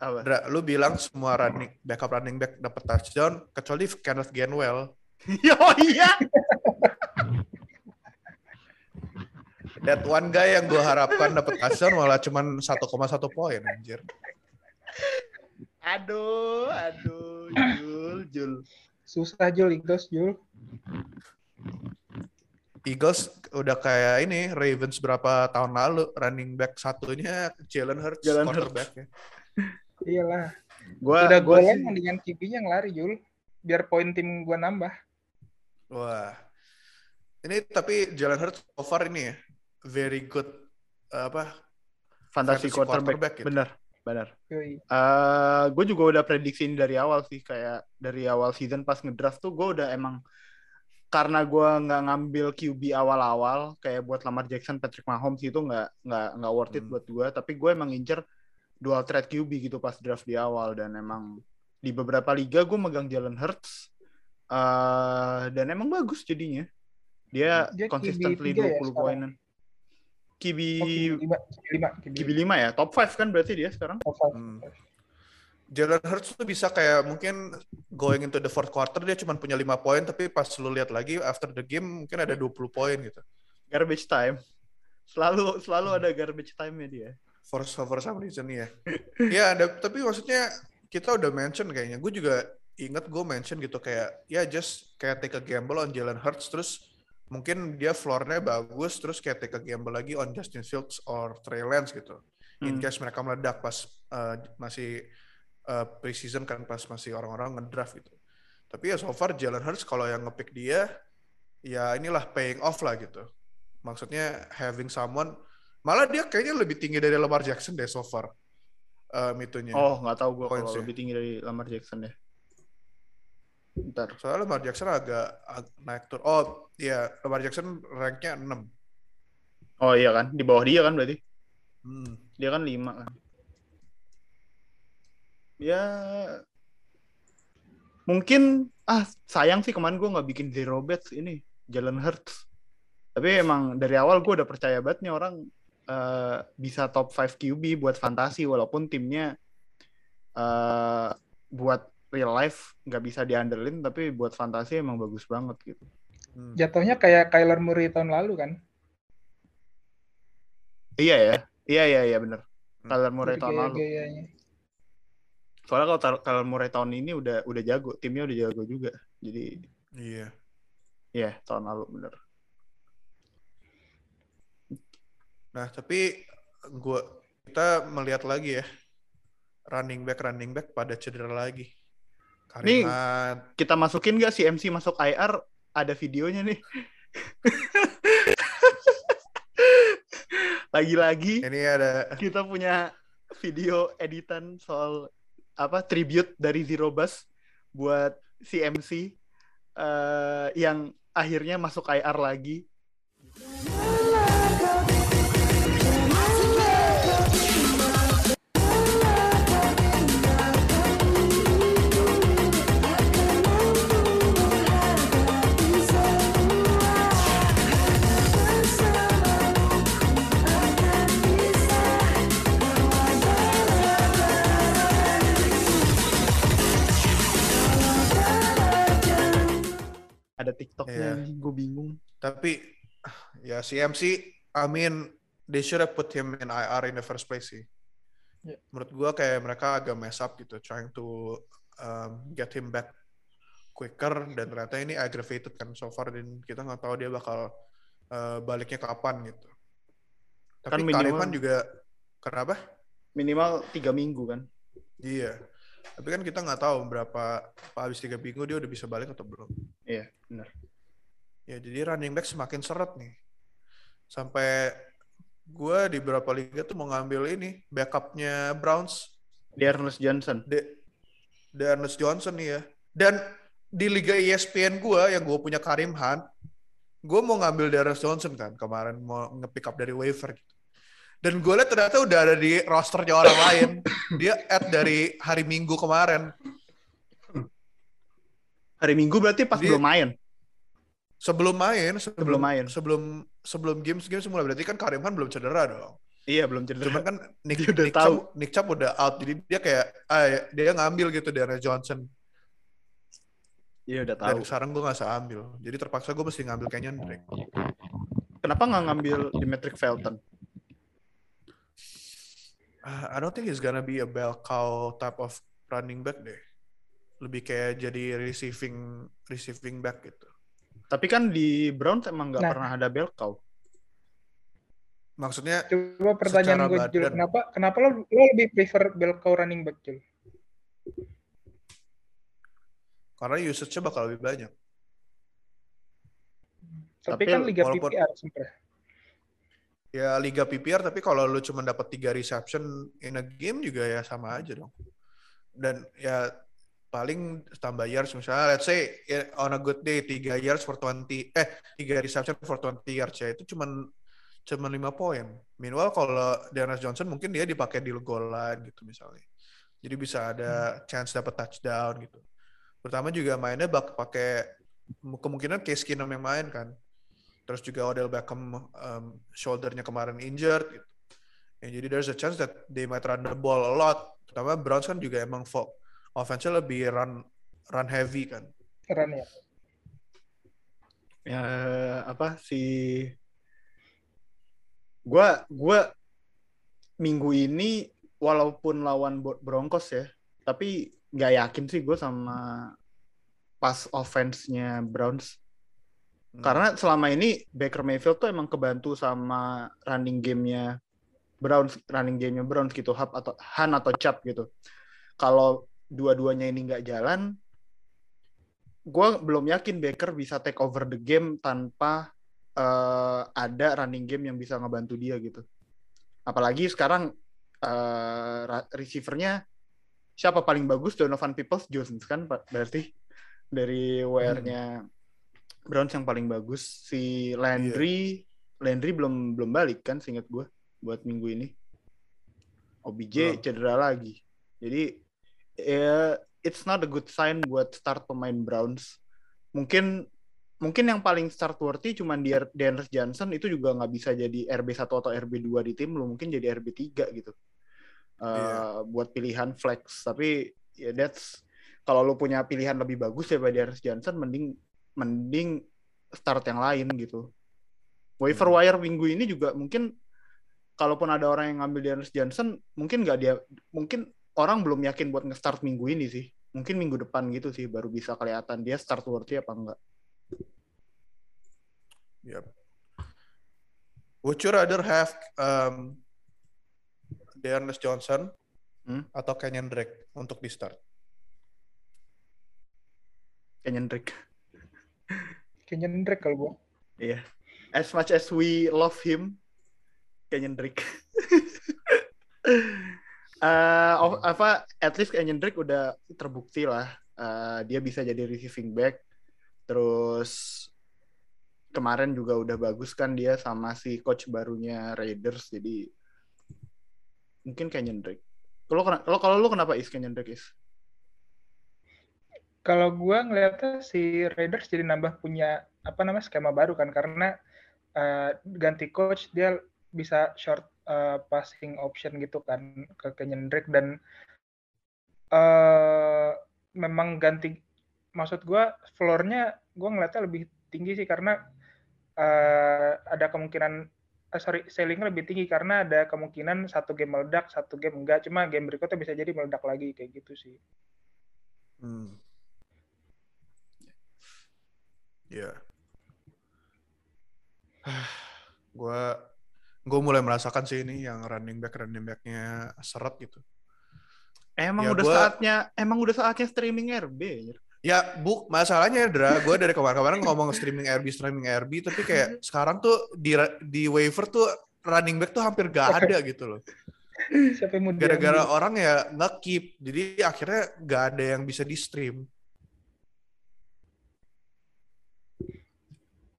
Speaker 2: apa?
Speaker 1: Dra, lu bilang semua running backup running back dapat touchdown kecuali Kenneth Gainwell.
Speaker 2: oh iya.
Speaker 1: That one guy yang gue harapkan dapat touchdown malah cuman 1,1 poin anjir.
Speaker 2: Aduh, aduh, Jul, Jul.
Speaker 3: susah Jul Eagles Jul.
Speaker 1: Eagles udah kayak ini Ravens berapa tahun lalu running back satunya Jalen Hurts
Speaker 2: Jalen
Speaker 1: ya.
Speaker 3: Iyalah.
Speaker 2: Gua
Speaker 3: Udah
Speaker 2: gua sih-
Speaker 3: mendingan QB-nya yang lari Jul. Biar poin tim gua nambah.
Speaker 1: Wah. Ini tapi Jalen Hurts so far ini ya very good uh, apa
Speaker 2: fantasy
Speaker 1: fantasy
Speaker 2: quarterback.
Speaker 1: quarterback gitu.
Speaker 2: Bener, bener.
Speaker 3: Yoi.
Speaker 2: Eh, gue juga udah prediksi ini dari awal sih kayak dari awal season pas ngedraft tuh gue udah emang karena gue nggak ngambil QB awal-awal kayak buat Lamar Jackson, Patrick Mahomes itu nggak nggak nggak worth it
Speaker 1: Hmm.
Speaker 2: buat gue. Tapi gue emang ngincer dual threat QB gitu pas draft di awal dan emang di beberapa liga gue megang Jalen Hurts eh dan emang bagus jadinya. Dia,
Speaker 3: Dia
Speaker 2: consistently
Speaker 3: QB tiga ya
Speaker 2: 20
Speaker 3: sekarang?
Speaker 2: poinan. QB
Speaker 3: Oh, QB 5, QB 5,
Speaker 2: QB 5 ya, top 5 kan berarti dia sekarang.
Speaker 3: Top five.
Speaker 1: Hmm. Jalen Hurts tuh bisa kayak mungkin going into the fourth quarter dia cuma punya 5 poin tapi pas lu lihat lagi after the game mungkin ada 20 poin gitu.
Speaker 2: garbage time. Selalu selalu ada garbage time-nya dia.
Speaker 1: For for some reason ya. Iya, ada tapi maksudnya kita udah mention kayaknya. Gue juga inget gue mention gitu kayak ya just kayak take a gamble on Jalen Hurts terus mungkin dia floor-nya bagus terus kayak take a gamble lagi on Justin Fields or Trey Lance gitu. In
Speaker 2: Hmm.
Speaker 1: case mereka meledak pas uh, masih uh, preseason kan pas masih orang-orang ngedraft gitu. Tapi ya so far Jalen Hurts kalau yang ngepick dia ya inilah paying off lah gitu. Maksudnya having someone malah dia kayaknya lebih tinggi dari Lamar Jackson deh so far. Um, itunya.
Speaker 2: Oh, nggak tahu gue kalau lebih tinggi dari Lamar Jackson ya. Bentar.
Speaker 1: Soalnya Lamar Jackson agak, ag- naik tur. Oh, iya, Lamar Jackson ranknya 6.
Speaker 2: Oh iya kan, di bawah dia kan berarti.
Speaker 1: Hmm.
Speaker 2: Dia kan 5 kan. Ya mungkin ah sayang sih kemarin gue nggak bikin zero bets ini Jalen Hurts. Tapi emang dari awal gue udah percaya banget nih orang eh, bisa top 5 QB buat fantasi walaupun timnya eh buat real life nggak bisa diandelin tapi buat fantasi emang bagus banget gitu.
Speaker 1: Hmm.
Speaker 3: Jatuhnya kayak Kyler Murray tahun lalu kan.
Speaker 2: Iya ya, iya iya iya bener.
Speaker 1: Hmm.
Speaker 2: Kyler Murray tahun lalu. Soalnya kalau kalau Murray tahun ini udah udah jago, timnya udah jago juga. Jadi
Speaker 1: Iya.
Speaker 2: ya tahun lalu bener.
Speaker 1: Nah, tapi gua kita melihat lagi ya running back running back pada cedera lagi.
Speaker 2: Nih. Kita masukin nggak si MC masuk IR? Ada videonya nih. Lagi-lagi
Speaker 1: ini ada
Speaker 2: kita punya video editan soal apa tribute dari Zero Bus buat si MC eh, yang akhirnya masuk IR lagi. Ada TikToknya,
Speaker 1: Iya.
Speaker 2: gue bingung.
Speaker 1: Tapi ya CMC, I mean they should have put him in IR in the first place sih.
Speaker 3: Yeah.
Speaker 1: Menurut gua kayak mereka agak mess up gitu, trying to um, get him back quicker dan ternyata ini aggravated kan so far dan kita nggak tahu dia bakal uh, baliknya kapan gitu. Tapi
Speaker 2: Kan minimal-
Speaker 1: juga kenapa?
Speaker 2: Minimal tiga minggu kan.
Speaker 1: Iya. Tapi kan kita nggak tahu berapa habis tiga minggu dia udah bisa balik atau belum.
Speaker 2: Iya, benar.
Speaker 1: Ya jadi running back semakin seret nih. Sampai gue di beberapa liga tuh mau ngambil ini backupnya Browns,
Speaker 2: Ernest Johnson.
Speaker 1: De, De Ernest Johnson nih ya. Dan di liga ESPN gue yang gue punya Karim Hunt, gue mau ngambil De Ernest Johnson kan kemarin mau nge-pick up dari waiver gitu. Dan gue lihat ternyata udah ada di rosternya orang lain. Dia add dari hari Minggu kemarin.
Speaker 2: Hari Minggu berarti pas
Speaker 1: Jadi-
Speaker 2: belum main.
Speaker 1: Sebelum main, sebelum,
Speaker 2: Sebelum main.
Speaker 1: sebelum sebelum games games mulai berarti kan Karim Hunt belum cedera dong.
Speaker 2: Iya, belum cedera.
Speaker 1: Cuman kan Nick,
Speaker 2: Dia udah
Speaker 1: Nick,
Speaker 2: tahu.
Speaker 1: Chubb, Nick Chubb udah out, jadi dia kayak ah, dia ngambil gitu dari Johnson.
Speaker 2: Iya, udah tahu.
Speaker 1: Dan sekarang gue gak usah ambil. Jadi terpaksa gue mesti ngambil Kenyon Drake.
Speaker 2: Kenapa nggak ngambil Dimitri Felton?
Speaker 1: Ah, I don't think he's gonna be a bell cow type of running back deh. Lebih kayak jadi receiving receiving back gitu.
Speaker 2: Tapi kan di Browns emang nggak
Speaker 3: Nah.
Speaker 2: pernah ada bell cow.
Speaker 1: Maksudnya
Speaker 3: Coba pertanyaan gue, Jul. Kenapa, kenapa lo, lo lebih prefer Belko running back, Jul?
Speaker 1: karena usage-nya bakal lebih banyak.
Speaker 3: Tapi,
Speaker 2: Tapi
Speaker 3: kan Liga
Speaker 1: walaupun-
Speaker 3: PPR sebenarnya.
Speaker 1: Ya liga PPR tapi kalau lu cuma dapat tiga reception in a game juga ya sama aja dong. Dan ya paling tambah yards misalnya let's say ya, on a good day 3 yards for 20 eh 3 reception for 20 yards ya itu cuman cuman 5 poin. Meanwhile kalau Dennis Johnson mungkin dia dipakai di goal line gitu misalnya. Jadi bisa ada chance dapat touchdown gitu. Pertama juga mainnya bak pakai kemungkinan Case Keenum yang main kan. Terus juga Odell Beckham um, shouldernya kemarin injured gitu. Ya, jadi there's a chance that they might run the ball a lot. Pertama Browns kan juga emang offense-nya lebih run run heavy kan.
Speaker 3: Keren ya.
Speaker 2: Ya apa si gua gua minggu ini walaupun lawan Broncos ya, tapi nggak yakin sih gue sama pas offense-nya Browns.
Speaker 1: Hmm.
Speaker 2: Karena selama ini Baker Mayfield tuh emang kebantu sama running game-nya Browns, running game-nya Browns gitu, Hub atau Han atau Chubb gitu. Kalau dua-duanya ini nggak jalan, gue belum yakin Baker bisa take over the game tanpa eh, ada running game yang bisa ngebantu dia gitu. Apalagi sekarang eh, ra- receiver-nya siapa paling bagus Donovan Peoples Jones kan berarti dari WR-nya Browns yang paling bagus. Si Landry Landry belum belum balik kan seingat gue buat minggu ini. OBJ
Speaker 1: Belum.
Speaker 2: cedera lagi. Jadi ya it's not a good sign buat start pemain Browns. Mungkin mungkin yang paling start worthy cuman di Dennis Johnson itu juga nggak bisa jadi RB1 atau RB2 di tim lu mungkin jadi RB3 gitu. Uh,
Speaker 1: Iya.
Speaker 2: buat pilihan flex. Tapi ya that's kalau lu punya pilihan lebih bagus ya Dennis Johnson mending mending start yang lain gitu waiver
Speaker 1: Hmm.
Speaker 2: wire minggu ini juga mungkin kalaupun ada orang yang ngambil Dennis Johnson mungkin nggak dia mungkin orang belum yakin buat nge-start minggu ini sih mungkin minggu depan gitu sih baru bisa kelihatan dia start worthy apa enggak
Speaker 1: Yep. Would you rather have um, Dearness Johnson
Speaker 2: Hmm?
Speaker 1: atau Kenyon Drake untuk di start?
Speaker 2: Kenyon Drake
Speaker 3: Kenyon Drake kalau gue.
Speaker 2: iya. As much as we love him Kenyon Drake of- apa at least Kenyon Drake udah terbukti lah. Eh, dia bisa jadi receiving back. Terus kemarin juga udah bagus kan dia sama si coach barunya Raiders jadi mungkin Kenyon Drake kalau kalau lu kenapa is Kenyon Drake is
Speaker 3: Kalau gue ngeliatnya si Raiders jadi nambah punya apa namanya skema baru kan karena eh, ganti coach dia bisa short eh, passing option gitu kan ke Kenyon Drake dan eh memang ganti maksud gue floornya gue ngeliatnya lebih tinggi sih karena uh, ada kemungkinan uh, sorry ceilingnya lebih tinggi karena ada kemungkinan satu game meledak satu game enggak cuma game berikutnya bisa jadi meledak lagi kayak gitu sih
Speaker 1: hmm. ya yeah. gue gue mulai merasakan sih ini yang running back running backnya seret gitu.
Speaker 2: Emang ya udah gua, saatnya emang udah saatnya streaming RB
Speaker 1: ya bu masalahnya Dra gue dari kemarin-kemarin ngomong streaming RB streaming RB tapi kayak sekarang tuh di di waiver tuh running back tuh hampir gak ada gitu loh. Gara-gara orang ya nggak keep jadi akhirnya gak ada yang bisa di stream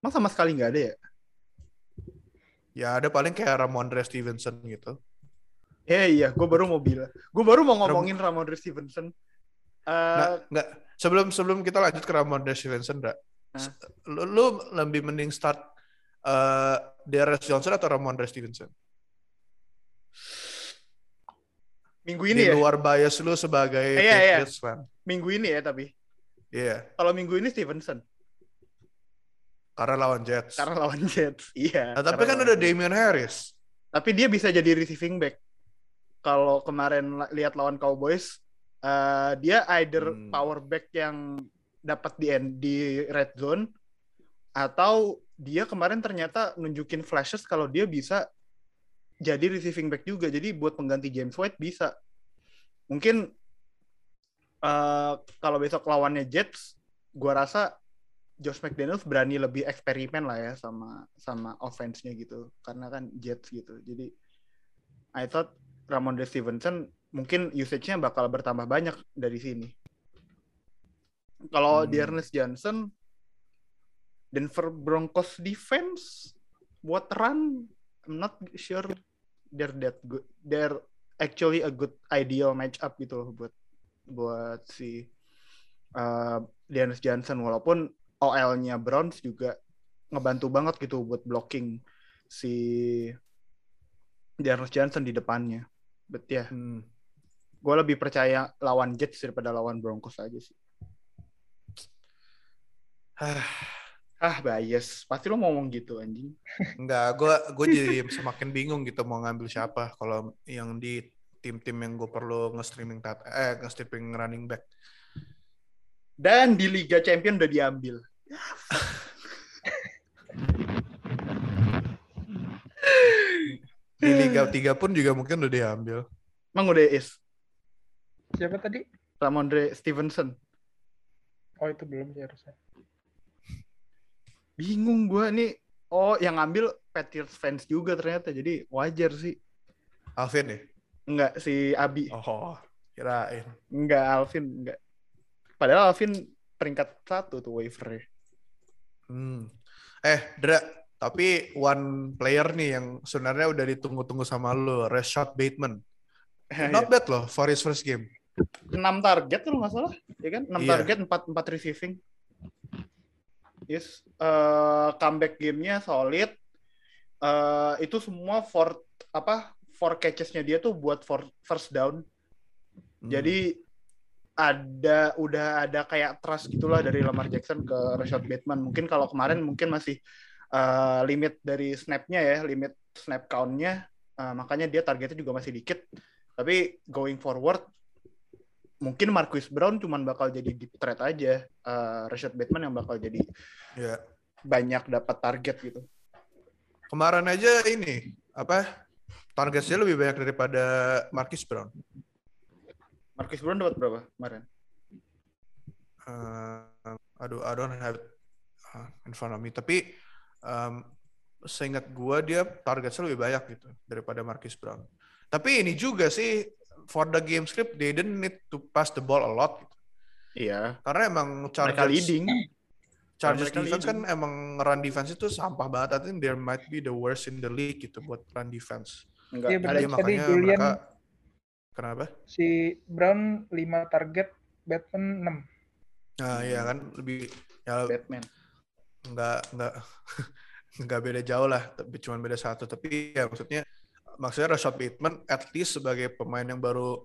Speaker 2: Emang sama sekali nggak ada ya?
Speaker 1: Ya ada paling kayak Ramondre Stevenson gitu.
Speaker 2: Eh iya, gue baru mau bilang. Gue baru mau ngomongin Ram Ramondre Stevenson.
Speaker 1: Uh, nah, enggak. Sebelum sebelum kita lanjut ke Ramondre Stevenson, enggak. Nah. Lu, lu lebih mending start uh, Darius Johnson atau Ramondre Stevenson?
Speaker 2: Minggu ini Di
Speaker 1: ya? luar bias lu sebagai
Speaker 2: eh, iya, iya. Minggu ini ya tapi.
Speaker 1: Iya. Yeah.
Speaker 2: Kalau minggu ini Stevenson.
Speaker 1: Karena lawan Jets.
Speaker 2: Karena lawan Jets, iya.
Speaker 1: Nah, tapi kan udah Damian Harris.
Speaker 2: Tapi dia bisa jadi receiving back. Kalau kemarin lihat lawan Cowboys, uh, dia either hmm. power back yang dapat di end, di red zone, atau dia kemarin ternyata nunjukin flashes kalau dia bisa jadi receiving back juga. Jadi buat pengganti James White bisa. Mungkin uh, kalau besok lawannya Jets, gua rasa Josh McDaniels berani lebih eksperimen lah ya sama sama offense-nya gitu. Karena kan Jets gitu. Jadi I thought Ramondre Stevenson mungkin usage-nya bakal bertambah banyak dari sini. Kalau hmm. Dearness Johnson Denver Broncos defense buat run? I'm not sure. They're that good. They're actually a good ideal match up gitu loh buat buat si uh, Dearness Johnson. Walaupun OL-nya Browns juga ngebantu banget gitu buat blocking si Jarvis Johnson di depannya. But ya, yeah, hmm. gue lebih percaya lawan Jets daripada lawan Broncos aja sih. ah bias. Pasti lo ngomong gitu anjing.
Speaker 1: Enggak, gue gue jadi semakin bingung gitu mau ngambil siapa kalau yang di tim-tim yang gue perlu nge-streaming eh nge-streaming running back.
Speaker 2: Dan di Liga Champion udah diambil
Speaker 1: di Liga 3 pun juga mungkin udah diambil.
Speaker 2: Emang udah is?
Speaker 3: Siapa tadi?
Speaker 2: Ramondre Stevenson.
Speaker 3: Oh itu belum sih harusnya.
Speaker 2: Bingung gue nih. Oh yang ngambil Patriots fans juga ternyata. Jadi wajar sih.
Speaker 1: Alvin ya?
Speaker 2: Enggak, si Abi.
Speaker 1: Oh, kirain.
Speaker 2: Enggak, Alvin. Enggak. Padahal Alvin peringkat satu tuh waiver
Speaker 1: Hmm. Eh, Dra, tapi one player nih yang sebenarnya udah ditunggu-tunggu sama lo, Rashad Bateman. Not bad loh for his first game.
Speaker 2: 6 target tuh nggak salah, ya kan? 6 yeah. target, 4 4 receiving. Yes, uh, comeback gamenya solid. Uh, itu semua for apa? For catches-nya dia tuh buat for first down. Hmm. Jadi ada udah ada kayak trust gitulah dari Lamar Jackson ke Rashad Bateman. Mungkin kalau kemarin mungkin masih uh, limit dari snapnya ya, limit snap countnya, uh, makanya dia targetnya juga masih dikit. Tapi going forward, mungkin Marquis Brown cuman bakal jadi deep threat aja. Uh, Rashad Bateman yang bakal jadi yeah. banyak dapat target gitu.
Speaker 1: Kemarin aja ini apa targetnya lebih banyak daripada Marquis Brown.
Speaker 2: Marcus Brown dapat berapa kemarin?
Speaker 1: Uh, aduh, I don't have uh, in front of me. Tapi um, seingat gue dia targetnya lebih banyak gitu daripada Marcus Brown. Tapi ini juga sih for the game script they didn't need to pass the ball a lot. Gitu.
Speaker 2: Iya.
Speaker 1: Karena emang
Speaker 2: Chargers leading.
Speaker 1: Chargers defense leading. kan emang run defense itu sampah banget. I think there might be the worst in the league gitu buat run defense.
Speaker 3: Enggak. Ya, ada makanya Julian, mereka
Speaker 1: Kenapa?
Speaker 3: Si Brown 5 target, Batman
Speaker 1: 6. Nah, iya kan lebih ya
Speaker 2: Batman.
Speaker 1: Enggak enggak enggak beda jauh lah, tapi cuma beda satu. Tapi ya maksudnya maksudnya Rashad Bateman at least sebagai pemain yang baru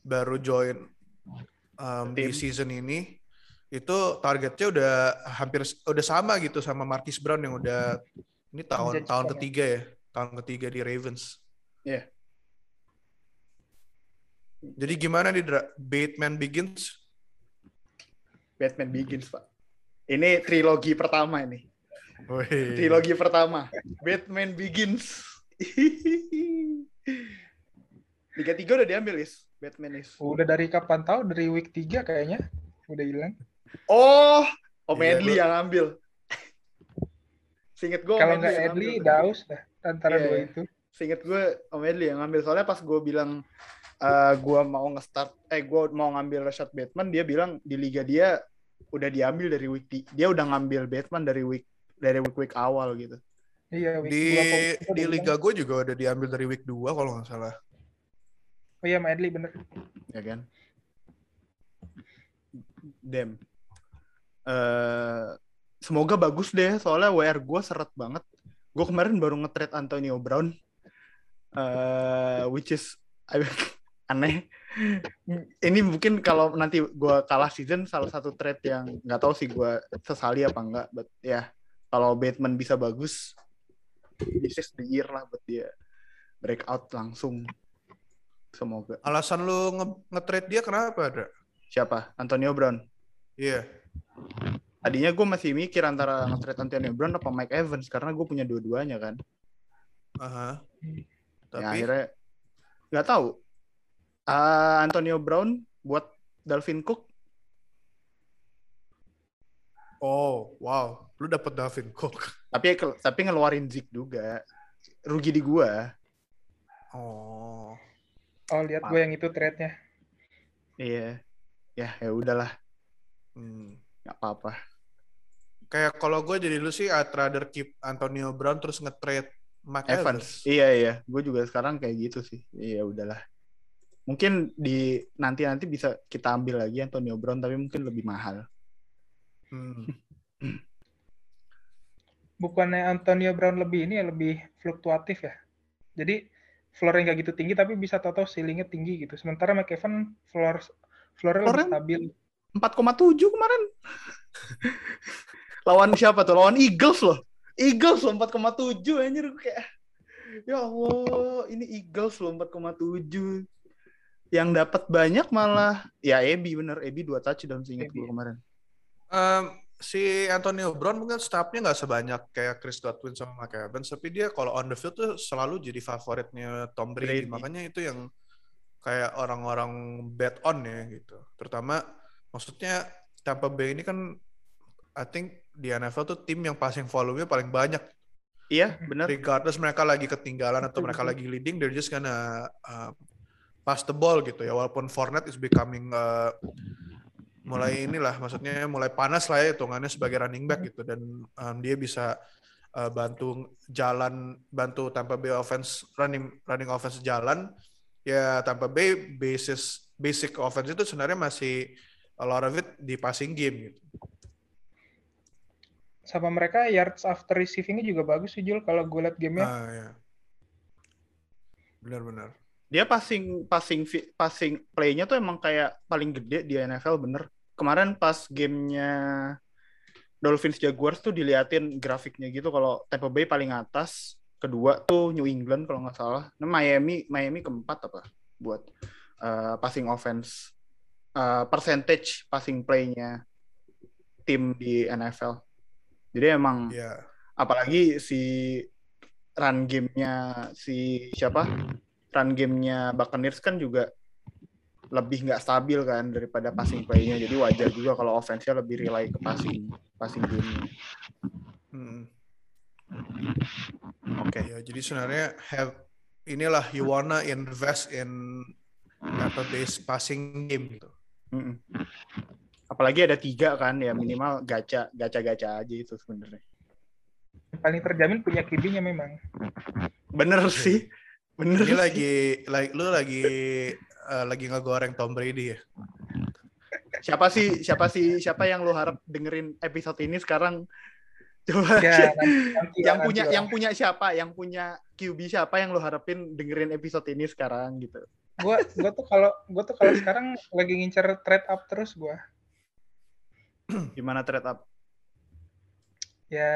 Speaker 1: baru join um, di season ini itu targetnya udah hampir udah sama gitu sama Marquis Brown yang udah ini tahun tahun
Speaker 3: ya.
Speaker 1: ketiga ya tahun ketiga di Ravens.
Speaker 2: Iya.
Speaker 1: Jadi gimana nih Dra? Batman Begins?
Speaker 2: Batman Begins, Pak. Ini trilogi pertama ini.
Speaker 1: Wih.
Speaker 2: Trilogi pertama. Batman Begins. Liga 3 udah diambil, Is. Batman is.
Speaker 3: Udah dari kapan tahu dari week 3 kayaknya udah hilang.
Speaker 2: Oh, Om
Speaker 1: Iya,
Speaker 2: Edli yang ambil. Seinget gue
Speaker 3: Kalau nggak Edli, Daus dah antara
Speaker 2: Iya,
Speaker 3: dua
Speaker 2: iya.
Speaker 3: itu.
Speaker 2: Seinget gue Om Edli yang ngambil. Soalnya pas gue bilang eh gue mau nge-start, eh gue mau ngambil Rashad Batman, dia bilang di liga dia udah diambil dari week ti- dia udah ngambil Batman dari week dari week week awal gitu.
Speaker 3: Iya, week
Speaker 1: Di
Speaker 3: dua
Speaker 1: di liga gue juga udah diambil dari week 2 kalau nggak salah.
Speaker 3: Oh iya, sama Edli bener.
Speaker 2: ya kan? Dem. Eh semoga bagus deh, soalnya WR gue seret banget. Gue kemarin baru nge-trade Antonio Brown, eh which is aneh. Ini mungkin kalau nanti gue kalah season, salah satu trade yang nggak tahu sih gue sesali apa enggak. But ya, kalau Batman bisa bagus, this is the year lah buat dia breakout langsung. Semoga.
Speaker 1: Alasan lu nge- nge-trade dia kenapa, Dra?
Speaker 2: Siapa? Antonio Brown.
Speaker 1: Iya.
Speaker 2: Tadinya gue masih mikir antara nge-trade Antonio Brown apa Mike Evans karena gue punya dua-duanya kan.
Speaker 1: Aha.
Speaker 2: Ya,
Speaker 1: Tapi
Speaker 2: akhirnya nggak tahu. Ah, Antonio Brown buat Dalvin Cook
Speaker 1: oh, wow. Lu dapet Dalvin Cook.
Speaker 2: tapi tapi ngeluarin Zeke juga. Rugi di gua.
Speaker 1: Oh.
Speaker 3: Oh, lihat gue yang itu trade-nya.
Speaker 2: Iya. Ya, ya udahlah,
Speaker 1: Hmm.
Speaker 2: nggak apa-apa.
Speaker 1: Kayak kalau gue jadi lu sih I'd rather keep Antonio Brown terus nge-trade Mike Evans.
Speaker 2: Evans. Iya iya, gue juga sekarang kayak gitu sih. Iya udahlah. Mungkin di nanti nanti bisa kita ambil lagi Antonio Brown tapi mungkin lebih mahal.
Speaker 1: Hmm.
Speaker 3: Bukannya Antonio Brown lebih ini ya, lebih fluktuatif ya. Jadi floor-nya nggak gitu tinggi tapi bisa tahu ceilingnya tinggi gitu. Sementara Mike Evans floor floor-nya lebih stabil.
Speaker 2: 4,7 kemarin. Lawan siapa tuh? Lawan Eagles loh. Eagles loh 4,7 anjir kayak ya Allah, ini Eagles loh 4,7. Yang dapat banyak malah ya Ebi bener, Ebi 2 touchdown seingat
Speaker 3: Ebi.
Speaker 2: gue kemarin.
Speaker 1: Em, si Antonio Brown mungkin staffnya nggak sebanyak kayak Chris Godwin sama Mike Evans, tapi dia kalau on the field tuh selalu jadi favoritnya Tom Brady.
Speaker 2: Brady.
Speaker 1: Makanya itu yang kayak orang-orang bet on ya gitu. Terutama maksudnya Tampa Bay ini kan I think di NFL tuh tim yang passing volume-nya paling banyak.
Speaker 2: Iya, bener.
Speaker 1: Regardless mereka lagi ketinggalan atau mereka lagi leading, they're just gonna uh, pass the ball gitu ya. Walaupun Fournette is becoming uh, mulai inilah, maksudnya mulai panas lah ya hitungannya sebagai running back gitu dan um, dia bisa uh, bantu jalan, bantu Tampa Bay offense running running offense jalan. Ya Tampa Bay basis basic offense itu sebenarnya masih a lot of it di passing game gitu.
Speaker 3: Sama mereka yards after receiving-nya juga bagus sih Jul kalau gue liat gamenya.
Speaker 1: Ah ya. Benar-benar.
Speaker 2: Dia passing passing passing play-nya tuh emang kayak paling gede di NFL bener. Kemarin pas gamenya Dolphins Jaguars tuh diliatin grafiknya gitu kalau Tampa Bay paling atas, kedua tuh New England kalau nggak salah. Nah, Miami Miami keempat apa buat uh, passing offense uh, percentage passing play-nya tim di NFL. Jadi emang
Speaker 1: Ya.
Speaker 2: apalagi si run game-nya si siapa run game-nya Buccaneers kan juga lebih nggak stabil kan daripada passing play-nya jadi wajar juga kalau offense-nya lebih rely ke passing passing game
Speaker 1: Hmm.
Speaker 2: oke
Speaker 1: Ya, jadi sebenarnya have inilah you wanna invest in database passing game gitu.
Speaker 2: Mm-mm. apalagi ada tiga kan ya minimal gacha gacha gacha aja itu sebenarnya
Speaker 3: Paling terjamin punya QB-nya memang.
Speaker 2: bener sih bener
Speaker 1: Ini
Speaker 2: sih.
Speaker 1: lagi like lu lagi eh, lagi ngegoreng Tom Brady ya.
Speaker 2: siapa sih siapa sih siapa yang lo harap dengerin episode ini sekarang coba
Speaker 3: Ya, nanti, nanti
Speaker 2: yang punya
Speaker 3: nanti
Speaker 2: yang punya siapa yang punya QB siapa yang lo harapin dengerin episode ini sekarang gitu
Speaker 3: gua gua tuh kalau gua tuh kalau sekarang lagi ngincer trade up terus gua
Speaker 2: Gimana trade up?
Speaker 3: Ya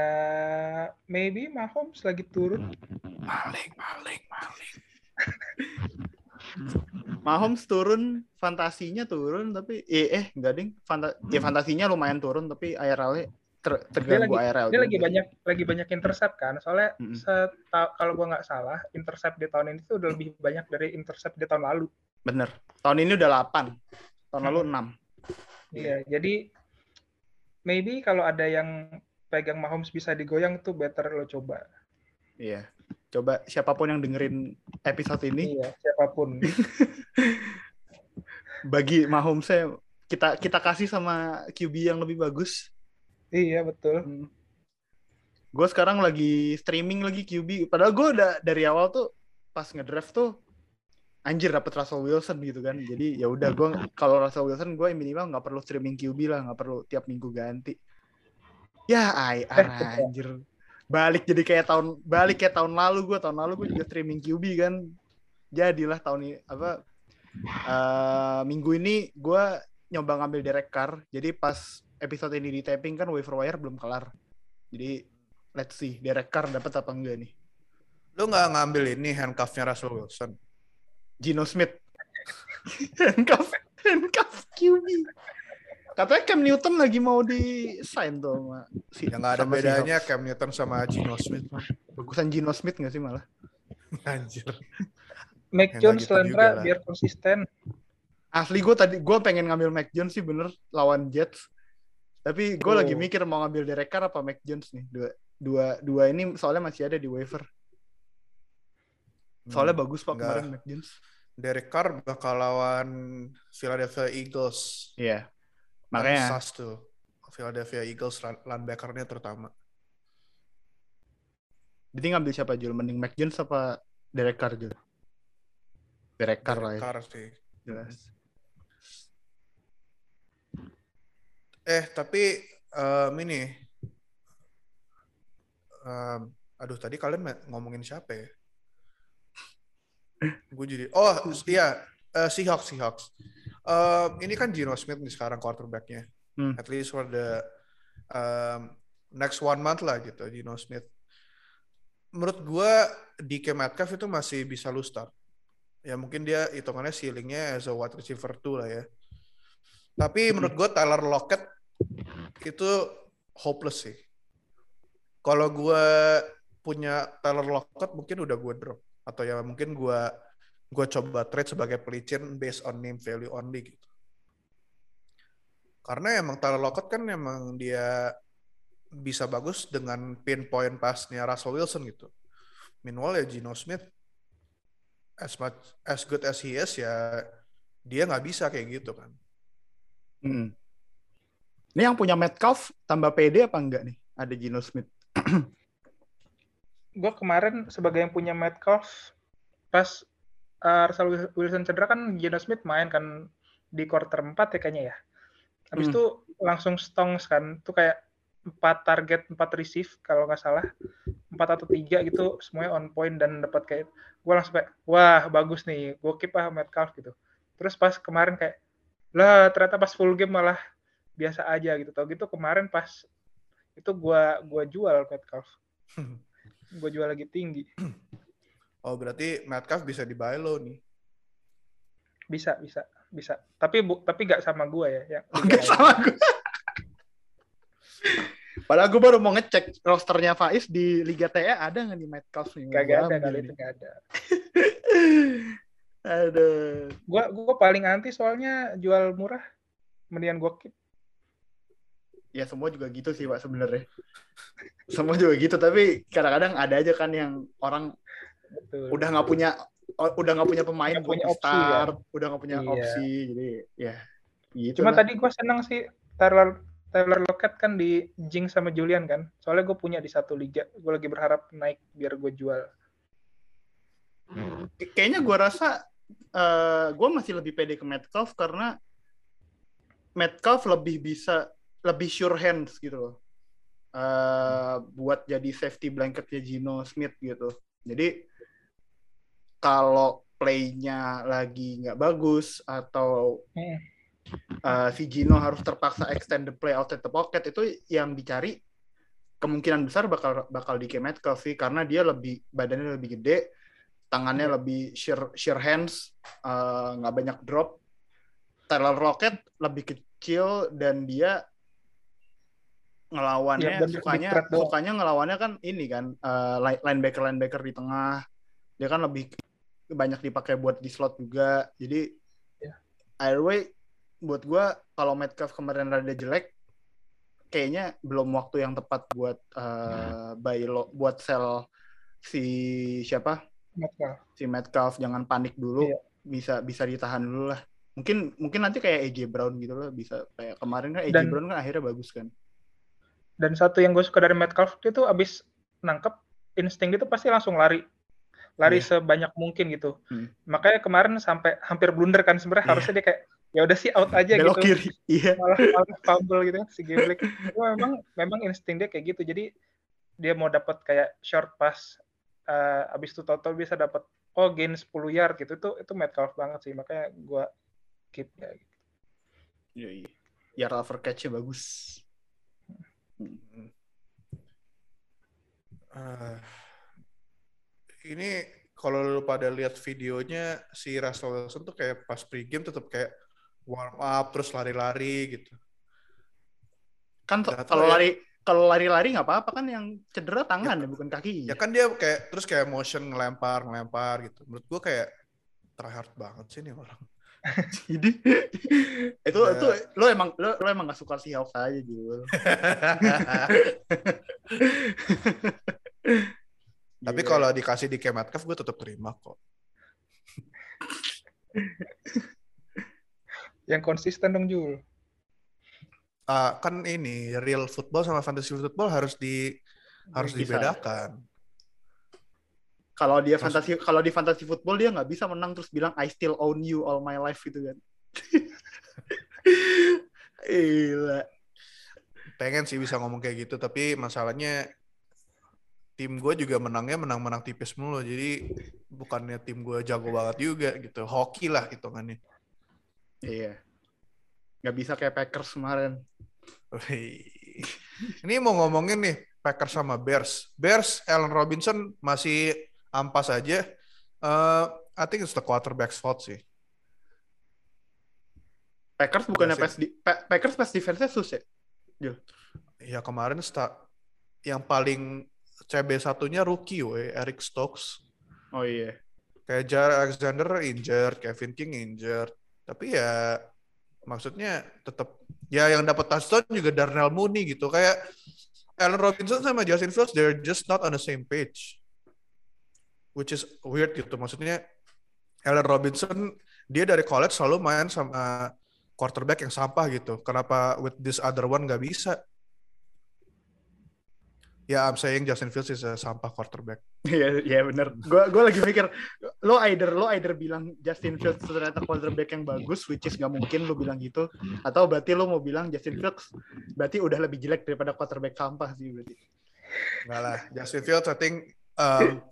Speaker 3: maybe Mahomes lagi turun.
Speaker 1: Maling, maling, maling.
Speaker 2: Mahomes turun, fantasinya turun, tapi eh, eh enggak ding. Fanta ya fantasinya lumayan turun, tapi IRL-nya ter terganggu IRL.
Speaker 3: Dia lagi
Speaker 2: juga.
Speaker 3: banyak lagi banyak intercept kan. Soalnya
Speaker 2: Mm-mm.
Speaker 3: seta- kalau gua nggak salah, intercept di tahun ini tuh udah lebih banyak dari intercept di tahun lalu.
Speaker 2: Bener. Tahun ini udah 8. Tahun lalu 6.
Speaker 3: Iya, jadi maybe kalau ada yang pegang Mahomes bisa digoyang tuh better lo coba.
Speaker 2: Iya. Coba siapa pun yang dengerin episode ini
Speaker 3: Iya, siapa pun.
Speaker 2: bagi Mahomes saya kita kita kasih sama QB yang lebih bagus.
Speaker 3: iya, betul.
Speaker 2: Hmm. Gue sekarang lagi streaming lagi QB. Padahal gue udah dari awal tuh pas ngedraft tuh anjir dapet Russell Wilson gitu kan. Jadi ya udah gue kalau Russell Wilson gue minimal nggak perlu streaming QB lah, nggak perlu tiap minggu ganti. Ya IR
Speaker 3: Eh,
Speaker 2: anjir. Balik jadi kayak tahun balik kayak tahun lalu gue tahun lalu gue juga streaming QB kan. Jadilah tahun ini apa eh, minggu ini gue nyoba ngambil Derek Carr. Jadi pas episode ini di taping kan waiver wire belum kelar. Jadi let's see Derek Carr dapat apa enggak nih.
Speaker 1: Lu nggak ngambil ini handcuffnya Russell Wilson?
Speaker 2: Gino Smith. handcuff, handcuff QB. Katanya Cam Newton lagi mau di sign tuh sama si
Speaker 1: Ya nggak ada
Speaker 2: sama
Speaker 1: bedanya
Speaker 2: Seahawks.
Speaker 1: Cam Newton sama Gino Smith. mah.
Speaker 2: Bagusan Gino Smith nggak sih malah?
Speaker 1: Anjir.
Speaker 3: Mac Jones
Speaker 1: lah.
Speaker 3: biar konsisten.
Speaker 2: Asli gue tadi gue pengen ngambil Mac Jones sih bener lawan Jets. Tapi gue
Speaker 3: Oh.
Speaker 2: lagi mikir mau ngambil Derek Carr apa Mac Jones nih. Dua dua dua ini soalnya masih ada di waiver. Soalnya
Speaker 1: Hmm.
Speaker 2: bagus pak kemarin Mac Jones.
Speaker 1: Derek Carr bakal lawan Philadelphia Eagles.
Speaker 2: Iya.
Speaker 1: Kan
Speaker 2: Makanya
Speaker 1: Sas tuh. Philadelphia Eagles linebacker-nya terutama.
Speaker 2: Jadi ngambil siapa Jul? Mending Mac Jones apa Derek Carr Jul? Derek Carr lah ya.
Speaker 1: Carr sih.
Speaker 2: Jelas.
Speaker 1: Eh, tapi em, ini em, aduh tadi kalian ngomongin siapa ya? Gue jadi oh iya eh, Seahawks Seahawks. Em, ini kan Geno Smith nih sekarang quarterbacknya.
Speaker 2: Hmm.
Speaker 1: At least for the em, next one month lah gitu Geno Smith. Menurut gue DK Metcalf itu masih bisa lu start. Ya mungkin dia hitungannya ceilingnya as a wide receiver tuh lah ya. Tapi menurut gue Tyler Lockett itu hopeless sih. Kalau gue punya Tyler Lockett mungkin udah gue drop atau ya mungkin gue gue coba trade sebagai pelicin based on name value only gitu. Karena emang Tyler Lockett kan emang dia bisa bagus dengan pinpoint passnya Russell Wilson gitu. Meanwhile ya Geno Smith as much as good as he is ya dia nggak bisa kayak gitu kan.
Speaker 2: Hmm. Ini yang punya Metcalf tambah PD apa enggak nih? Ada Gino Smith.
Speaker 3: Gue kemarin sebagai yang punya Metcalf pas uh, Russell Wilson cedera kan Geno Smith main kan di quarter 4 ya kayaknya ya. Habis
Speaker 2: Hmm.
Speaker 3: itu langsung stongs kan. Itu kayak empat target, empat receive kalau nggak salah. empat atau tiga gitu semuanya on point dan dapat kayak gue langsung kayak wah bagus nih gue keep ah Metcalf gitu terus pas kemarin kayak lah ternyata pas full game malah biasa aja gitu tau gitu kemarin pas itu gua gua jual Metcalf gue jual lagi tinggi
Speaker 1: Oh berarti Metcalf bisa di buy low nih.
Speaker 3: bisa bisa bisa tapi bu, tapi nggak sama gue ya yang
Speaker 2: Oke sama gue. Padahal gue baru mau ngecek rosternya Faiz di Liga TE ada nggak nih Metcalf nih?
Speaker 3: kagak
Speaker 2: Gua
Speaker 3: ada kali itu nggak ada
Speaker 2: Aduh.
Speaker 3: gue gue paling anti soalnya jual murah mendingan gue keep
Speaker 2: Ya semua juga gitu sih Pak sebenarnya. semua juga gitu tapi kadang-kadang ada aja kan yang orang
Speaker 3: betul
Speaker 2: udah nggak punya o- udah nggak punya pemain buat
Speaker 3: punya opsi, ya.
Speaker 2: start, udah nggak punya
Speaker 3: Iya.
Speaker 2: opsi jadi ya gitu.
Speaker 3: Cuma
Speaker 2: lah.
Speaker 3: tadi gue seneng sih Tyler Tyler Lockett kan di Jinx sama Julian kan. Soalnya gue punya di satu liga. Gue lagi berharap naik biar gue jual.
Speaker 2: Kay- kayaknya gue rasa eh gue masih lebih pede ke Metcalf karena Metcalf lebih bisa lebih sure hands gitu loh Eh, buat jadi safety blanketnya Gino Smith gitu jadi kalau playnya lagi nggak bagus atau
Speaker 3: Hmm.
Speaker 2: uh, si Gino harus terpaksa extend the play outside the pocket itu yang dicari kemungkinan besar bakal bakal di Metcalf sih karena dia lebih badannya lebih gede, tangannya lebih sheer sheer hands, uh, nggak banyak drop. Tyler Rocket lebih kecil dan dia ngelawannya
Speaker 3: Ya, dan
Speaker 2: sukanya sukanya ngelawannya kan ini kan uh, linebacker linebacker di tengah dia kan lebih banyak dipakai buat di slot juga jadi
Speaker 3: Ya.
Speaker 2: either way buat gua kalau Metcalf kemarin rada jelek kayaknya belum waktu yang tepat buat uh, buy lo, buat sell si siapa
Speaker 3: Metcalf.
Speaker 2: si Metcalf jangan panik dulu
Speaker 3: Iya.
Speaker 2: bisa bisa ditahan dulu lah mungkin mungkin nanti kayak AJ Brown gitu loh bisa kayak kemarin kan AJ
Speaker 3: Dan-
Speaker 2: Brown kan akhirnya bagus kan
Speaker 3: Dan satu yang gue suka dari Metcalf dia tuh abis nangkep insting dia tuh pasti langsung lari. Lari sebanyak mungkin gitu.
Speaker 2: Hmm.
Speaker 3: Makanya kemarin sampai hampir blunder kan sebenarnya
Speaker 2: Iya.
Speaker 3: harusnya dia kayak ya udah sih out aja
Speaker 2: belok
Speaker 3: gitu.
Speaker 2: kiri iya
Speaker 3: Malah malah fumble gitu kan si Gablick. Cuma memang memang insting dia kayak gitu. Jadi dia mau dapat kayak short pass eh, abis itu total bisa dapat oh gain 10 yard gitu. Itu itu Metcalf banget sih. Makanya gua keep ya.
Speaker 2: Iya, iya. Yard over catch-nya bagus.
Speaker 1: Eh, ini kalau lu pada lihat videonya si Russell Wilson tuh kayak pas pregame tetap kayak warm up terus lari-lari gitu.
Speaker 2: Kan kalau
Speaker 1: ya.
Speaker 2: lari kalau lari-lari nggak apa-apa kan yang cedera tangan ya, bukan kaki.
Speaker 1: Ya kan dia kayak terus kayak motion ngelempar ngelempar gitu. Menurut gua kayak tryhard banget sih nih orang.
Speaker 2: Jadi itu itu lo emang lo, lo emang gak suka Seahawks aja Jul.
Speaker 1: Tapi
Speaker 2: Gila.
Speaker 1: kalau dikasih di Metcalf gue tetap terima kok.
Speaker 3: Yang konsisten dong Jul.
Speaker 1: Ah, kan ini real football sama fantasy football harus di harus
Speaker 2: Bisa.
Speaker 1: dibedakan.
Speaker 2: kalau dia
Speaker 1: Mas-
Speaker 2: fantasi kalau di fantasy football dia nggak bisa menang terus bilang I still own you all my life gitu kan. Gila.
Speaker 1: pengen sih bisa ngomong kayak gitu tapi masalahnya tim gue juga menangnya menang-menang tipis mulu. Jadi bukannya tim gue jago banget juga gitu. Hoki lah hitungannya.
Speaker 2: Iya. Nggak bisa kayak Packers kemarin.
Speaker 1: Ini mau ngomongin nih Packers sama Bears. Bears Allen Robinson masih ampas aja. Eh, I think it's the quarterback's fault sih.
Speaker 2: Packers bukannya
Speaker 1: Iya
Speaker 2: pass di, Pa- Packers pass defense-nya sus ya?
Speaker 1: ya kemarin sta- yang paling CB satunya rookie we Eric Stokes
Speaker 2: Oh iya.
Speaker 1: kayak Jar Alexander injured, Kevin King injured. Tapi ya maksudnya tetap ya yang dapat touchdown juga Darnell Mooney gitu. Kayak Allen Robinson sama Justin Fields they're just not on the same page. Which is weird gitu. Maksudnya Allen Robinson dia dari college selalu main sama quarterback yang sampah gitu. Kenapa with this other one nggak bisa? Ya, I'm saying Justin Fields is a sampah quarterback.
Speaker 2: Iya, iya bener. Gue gua lagi mikir, lo either lo either bilang Justin Fields ternyata quarterback yang bagus, which is nggak mungkin lo bilang gitu, atau berarti lo mau bilang Justin Fields berarti udah lebih jelek daripada quarterback sampah sih berarti.
Speaker 1: Enggak lah. Justin Fields I think um,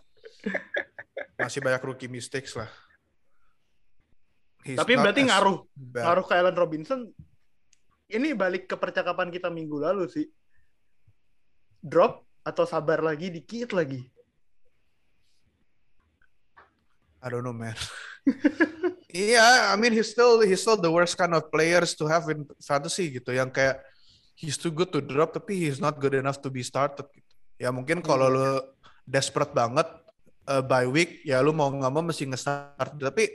Speaker 1: masih banyak rookie mistakes lah. He's
Speaker 2: Tapi berarti ngaruh
Speaker 1: bad.
Speaker 2: ngaruh ke Allen Robinson. Ini balik ke percakapan kita minggu lalu sih. Drop atau sabar lagi dikit lagi.
Speaker 1: I don't know, man. Iya, I mean he's still he's still the worst kind of players to have in fantasy gitu. Yang kayak he's too good to drop tapi he's not good enough to be started gitu. Ya mungkin kalau lu desperate banget uh, by week ya lu mau nggak mau mesti nge-start. Tapi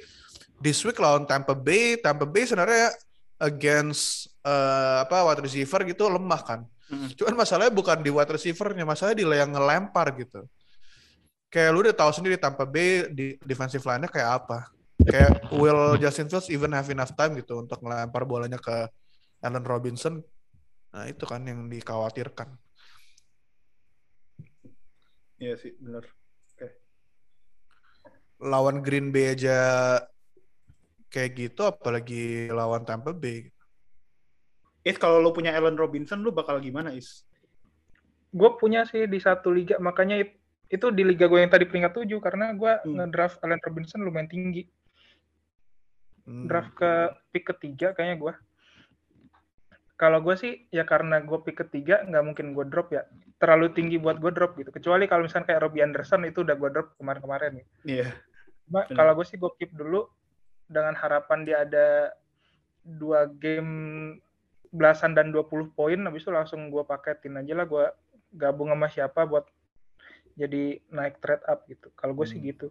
Speaker 1: this week lawan Tampa Bay, Tampa Bay sebenarnya against uh, apa wide receiver gitu lemah kan.
Speaker 2: Mm.
Speaker 1: Cuman masalahnya bukan di wide receivernya, masalahnya di yang ngelempar gitu. Kayak lu udah tahu sendiri Tampa Bay di defensive line-nya kayak apa. Kayak will Justin Fields even have enough time gitu untuk ngelempar bolanya ke Allen Robinson. Nah, itu kan yang dikhawatirkan.
Speaker 2: Iya sih, bener.
Speaker 1: Lawan Green Bay aja kayak gitu apalagi lawan Tampa Bay.
Speaker 2: Is kalau lo punya Allen Robinson lo bakal gimana Is?
Speaker 3: Gue punya sih di satu liga, makanya it- itu di liga gue yang tadi peringkat 7 karena gue
Speaker 2: Hmm.
Speaker 3: ngedraft Allen Robinson lumayan tinggi.
Speaker 1: Hmm.
Speaker 3: draft ke pick ketiga kayaknya gue. Kalau gue sih ya karena gue pick ketiga nggak mungkin gue drop ya. Terlalu tinggi buat gue drop gitu. Kecuali kalau misalnya kayak Robbie Anderson itu udah gue drop kemarin-kemarin nih.
Speaker 2: Iya.
Speaker 3: Cuma
Speaker 2: Bener.
Speaker 3: kalau gue sih gue keep dulu dengan harapan dia ada dua game belasan dan 20 poin habis itu langsung gue paketin aja lah gue gabung sama siapa buat jadi naik trade up gitu. Kalau gue sih
Speaker 1: Hmm.
Speaker 3: gitu.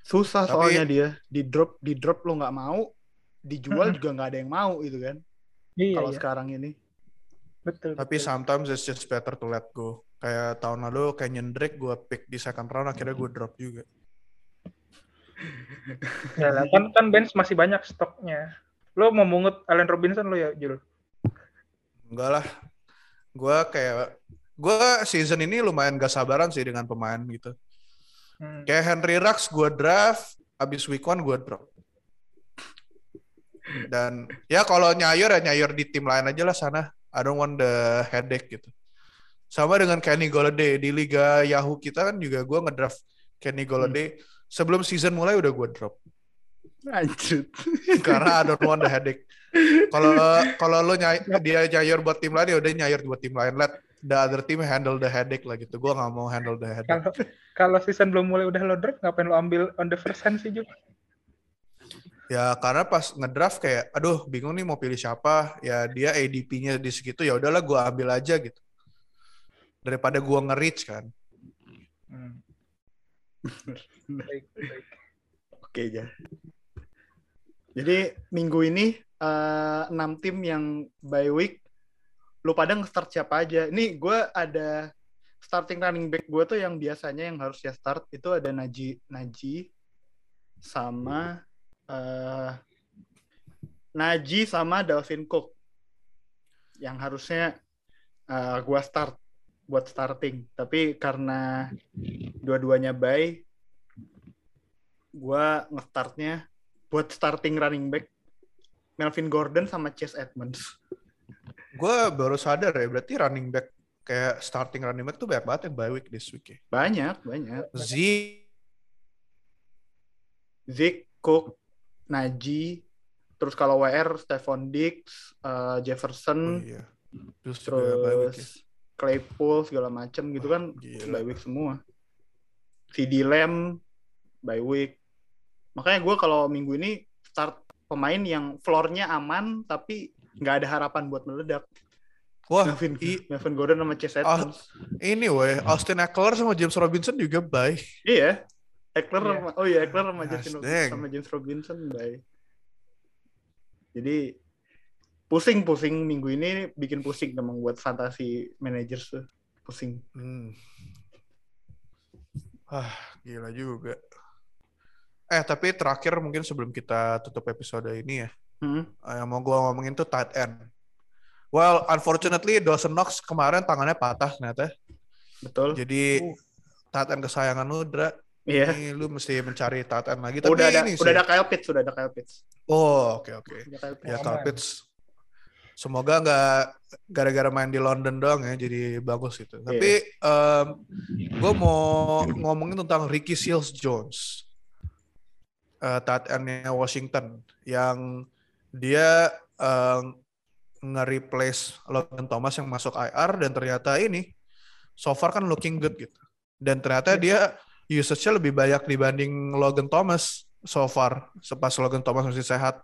Speaker 2: Susah
Speaker 1: Tapi-
Speaker 2: soalnya dia di drop di drop lo nggak mau, dijual
Speaker 3: Mm-mm.
Speaker 2: juga nggak ada yang mau gitu kan.
Speaker 3: Iya,
Speaker 2: Kalau
Speaker 3: iya.
Speaker 2: sekarang ini.
Speaker 3: betul.
Speaker 1: Tapi
Speaker 3: betul.
Speaker 1: sometimes it's just better to let go. Kayak tahun lalu kayak Drake gue pick di second round akhirnya gue drop juga.
Speaker 3: Ya lah, kan kan bench masih banyak stoknya. Lo mau mungut Allen Robinson lo ya, Jul?
Speaker 1: Enggak lah. Gue kayak gue season ini lumayan gak sabaran sih dengan pemain gitu.
Speaker 3: Hmm.
Speaker 1: Kayak Henry Rux gue draft, abis week one gue drop. Dan ya kalau nyayur ya nyayur di tim lain aja lah sana. I don't want the headache gitu. Sama dengan Kenny Golladay di liga Yahoo kita kan juga gue ngedraft Kenny Golladay sebelum season mulai udah gue drop
Speaker 2: Lanjut.
Speaker 1: karena I don't want the headache. Kalau kalau lo nyay, dia nyayur buat tim lain ya udah nyayur buat tim lain. Let the other team handle the headache lah gitu. Gue nggak mau handle the headache.
Speaker 3: Kalau kalau season belum mulai udah lo drop, ngapain lo ambil on the first hand sih, Jul?
Speaker 1: Ya karena pas ngedraft kayak, aduh bingung nih mau pilih siapa. Ya dia ADP-nya di segitu ya udahlah gue ambil aja gitu. Daripada gue nge-reach kan.
Speaker 3: Hmm. Baik, baik.
Speaker 2: Oke ya. Jadi minggu ini eh, enam tim yang bye week. Lu pada nge-start siapa aja? Ini gue ada starting running back gue tuh yang biasanya yang harus ya start itu ada Naji Naji sama eh Naji sama Dalvin Cook yang harusnya eh, gua start buat starting tapi karena dua-duanya bye gua nge-startnya buat starting running back Melvin Gordon sama Chase Edmonds.
Speaker 1: Gue baru sadar ya, berarti running back kayak starting running back tuh banyak banget yang bye week this week ya.
Speaker 2: Banyak, banyak.
Speaker 1: Z,
Speaker 2: Zeke, Cook, Najee, terus kalau WR Stephon Diggs, eh, Jefferson,
Speaker 1: oh iya. Terus week ya.
Speaker 2: terus Claypool segala macem gitu kan
Speaker 1: Gila.
Speaker 2: bye week semua. CD Lamb bye week. Makanya gue kalau minggu ini start pemain yang floor-nya aman tapi nggak ada harapan buat meledak.
Speaker 1: Wah,
Speaker 2: Melvin,
Speaker 1: i-
Speaker 2: Melvin Gordon sama Chase
Speaker 1: Ah,
Speaker 2: Edmonds.
Speaker 1: ini weh, Austin Eckler sama James Robinson juga bye.
Speaker 2: Iya. Eckler
Speaker 3: Iya.
Speaker 2: sama- oh iya Eckler sama
Speaker 1: dang.
Speaker 2: sama James Robinson bye. Jadi pusing-pusing minggu ini bikin pusing emang buat fantasy managers tuh. Pusing.
Speaker 1: Hmm. Ah, gila juga. Eh, tapi terakhir mungkin sebelum kita tutup episode ini ya,
Speaker 2: Hmm.
Speaker 1: eh, yang mau gua ngomongin tuh tight end. Well, unfortunately Dawson Knox kemarin tangannya patah ternyata.
Speaker 2: Betul.
Speaker 1: Jadi
Speaker 3: Uh.
Speaker 1: tight end kesayangan lu, Dra.
Speaker 2: Iya.
Speaker 1: Ini lu mesti mencari tight end lagi. Tapi
Speaker 2: Udah ada
Speaker 1: ini
Speaker 2: udah
Speaker 1: sih.
Speaker 2: ada Kyle Pitts, sudah ada Kyle Pitts.
Speaker 1: Oh, oke oke.
Speaker 2: Udah Kyle Pitts.
Speaker 1: Ya. Kyle Pitts. Semoga nggak gara-gara main di London doang ya jadi bagus gitu. Tapi gue mau ngomongin tentang Ricky Seals Jones, uh, tight endnya Washington, yang dia eh, nge-replace Logan Thomas yang masuk IR dan ternyata ini so far kan looking good gitu. Dan ternyata dia usage-nya lebih banyak dibanding Logan Thomas so far sepas Logan Thomas masih sehat.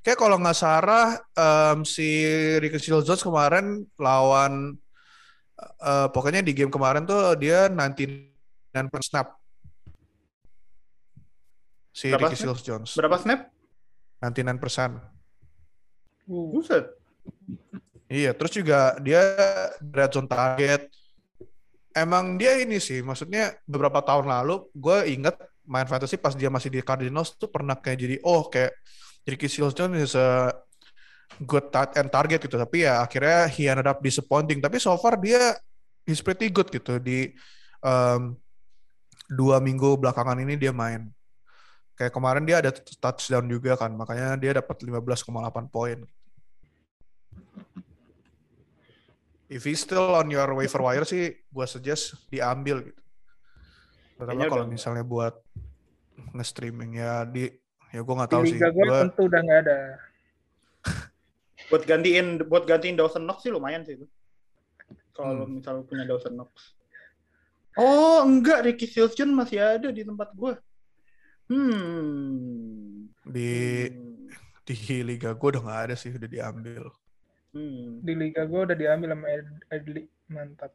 Speaker 1: Kayak kalau nggak salah em, si Ricky Jones kemarin lawan eh, pokoknya di game kemarin tuh dia 99 snap. Si
Speaker 2: Berapa
Speaker 1: Ricky? Seals Jones.
Speaker 2: Berapa snap?
Speaker 1: 99%.
Speaker 3: Uh,
Speaker 2: Buset.
Speaker 1: Iya, terus juga dia red zone target. Emang dia ini sih, maksudnya beberapa tahun lalu gue inget main fantasy pas dia masih di Cardinals tuh pernah kayak jadi oh kayak Ricky Seals Jones is a good tight end target gitu. Tapi ya akhirnya he ended up disappointing. Tapi so far dia he's pretty good gitu di um, dua minggu belakangan ini dia main. Kayak kemarin dia ada touchdown juga kan, makanya dia dapat 15,8 poin. If he's still on your waiver wire sih, gue suggest diambil gitu. Terutama
Speaker 2: Kayaknya
Speaker 1: kalau
Speaker 2: udah-
Speaker 1: misalnya buat nge-streaming ya di Ya gue nggak
Speaker 3: Di
Speaker 1: tahu sih.
Speaker 3: gue
Speaker 1: Gua
Speaker 3: tentu udah nggak ada.
Speaker 2: Buat gantiin buat gantiin Dawson Knox sih lumayan sih itu. Kalau
Speaker 1: Hmm.
Speaker 2: misalnya punya Dawson Knox. Oh, enggak Ricky Silson masih ada di tempat gue. Hmm.
Speaker 1: di
Speaker 2: Hmm.
Speaker 1: di liga gue udah nggak ada sih, udah diambil.
Speaker 2: Hmm.
Speaker 3: Di liga gue udah diambil sama Ed- Edli. Mantap.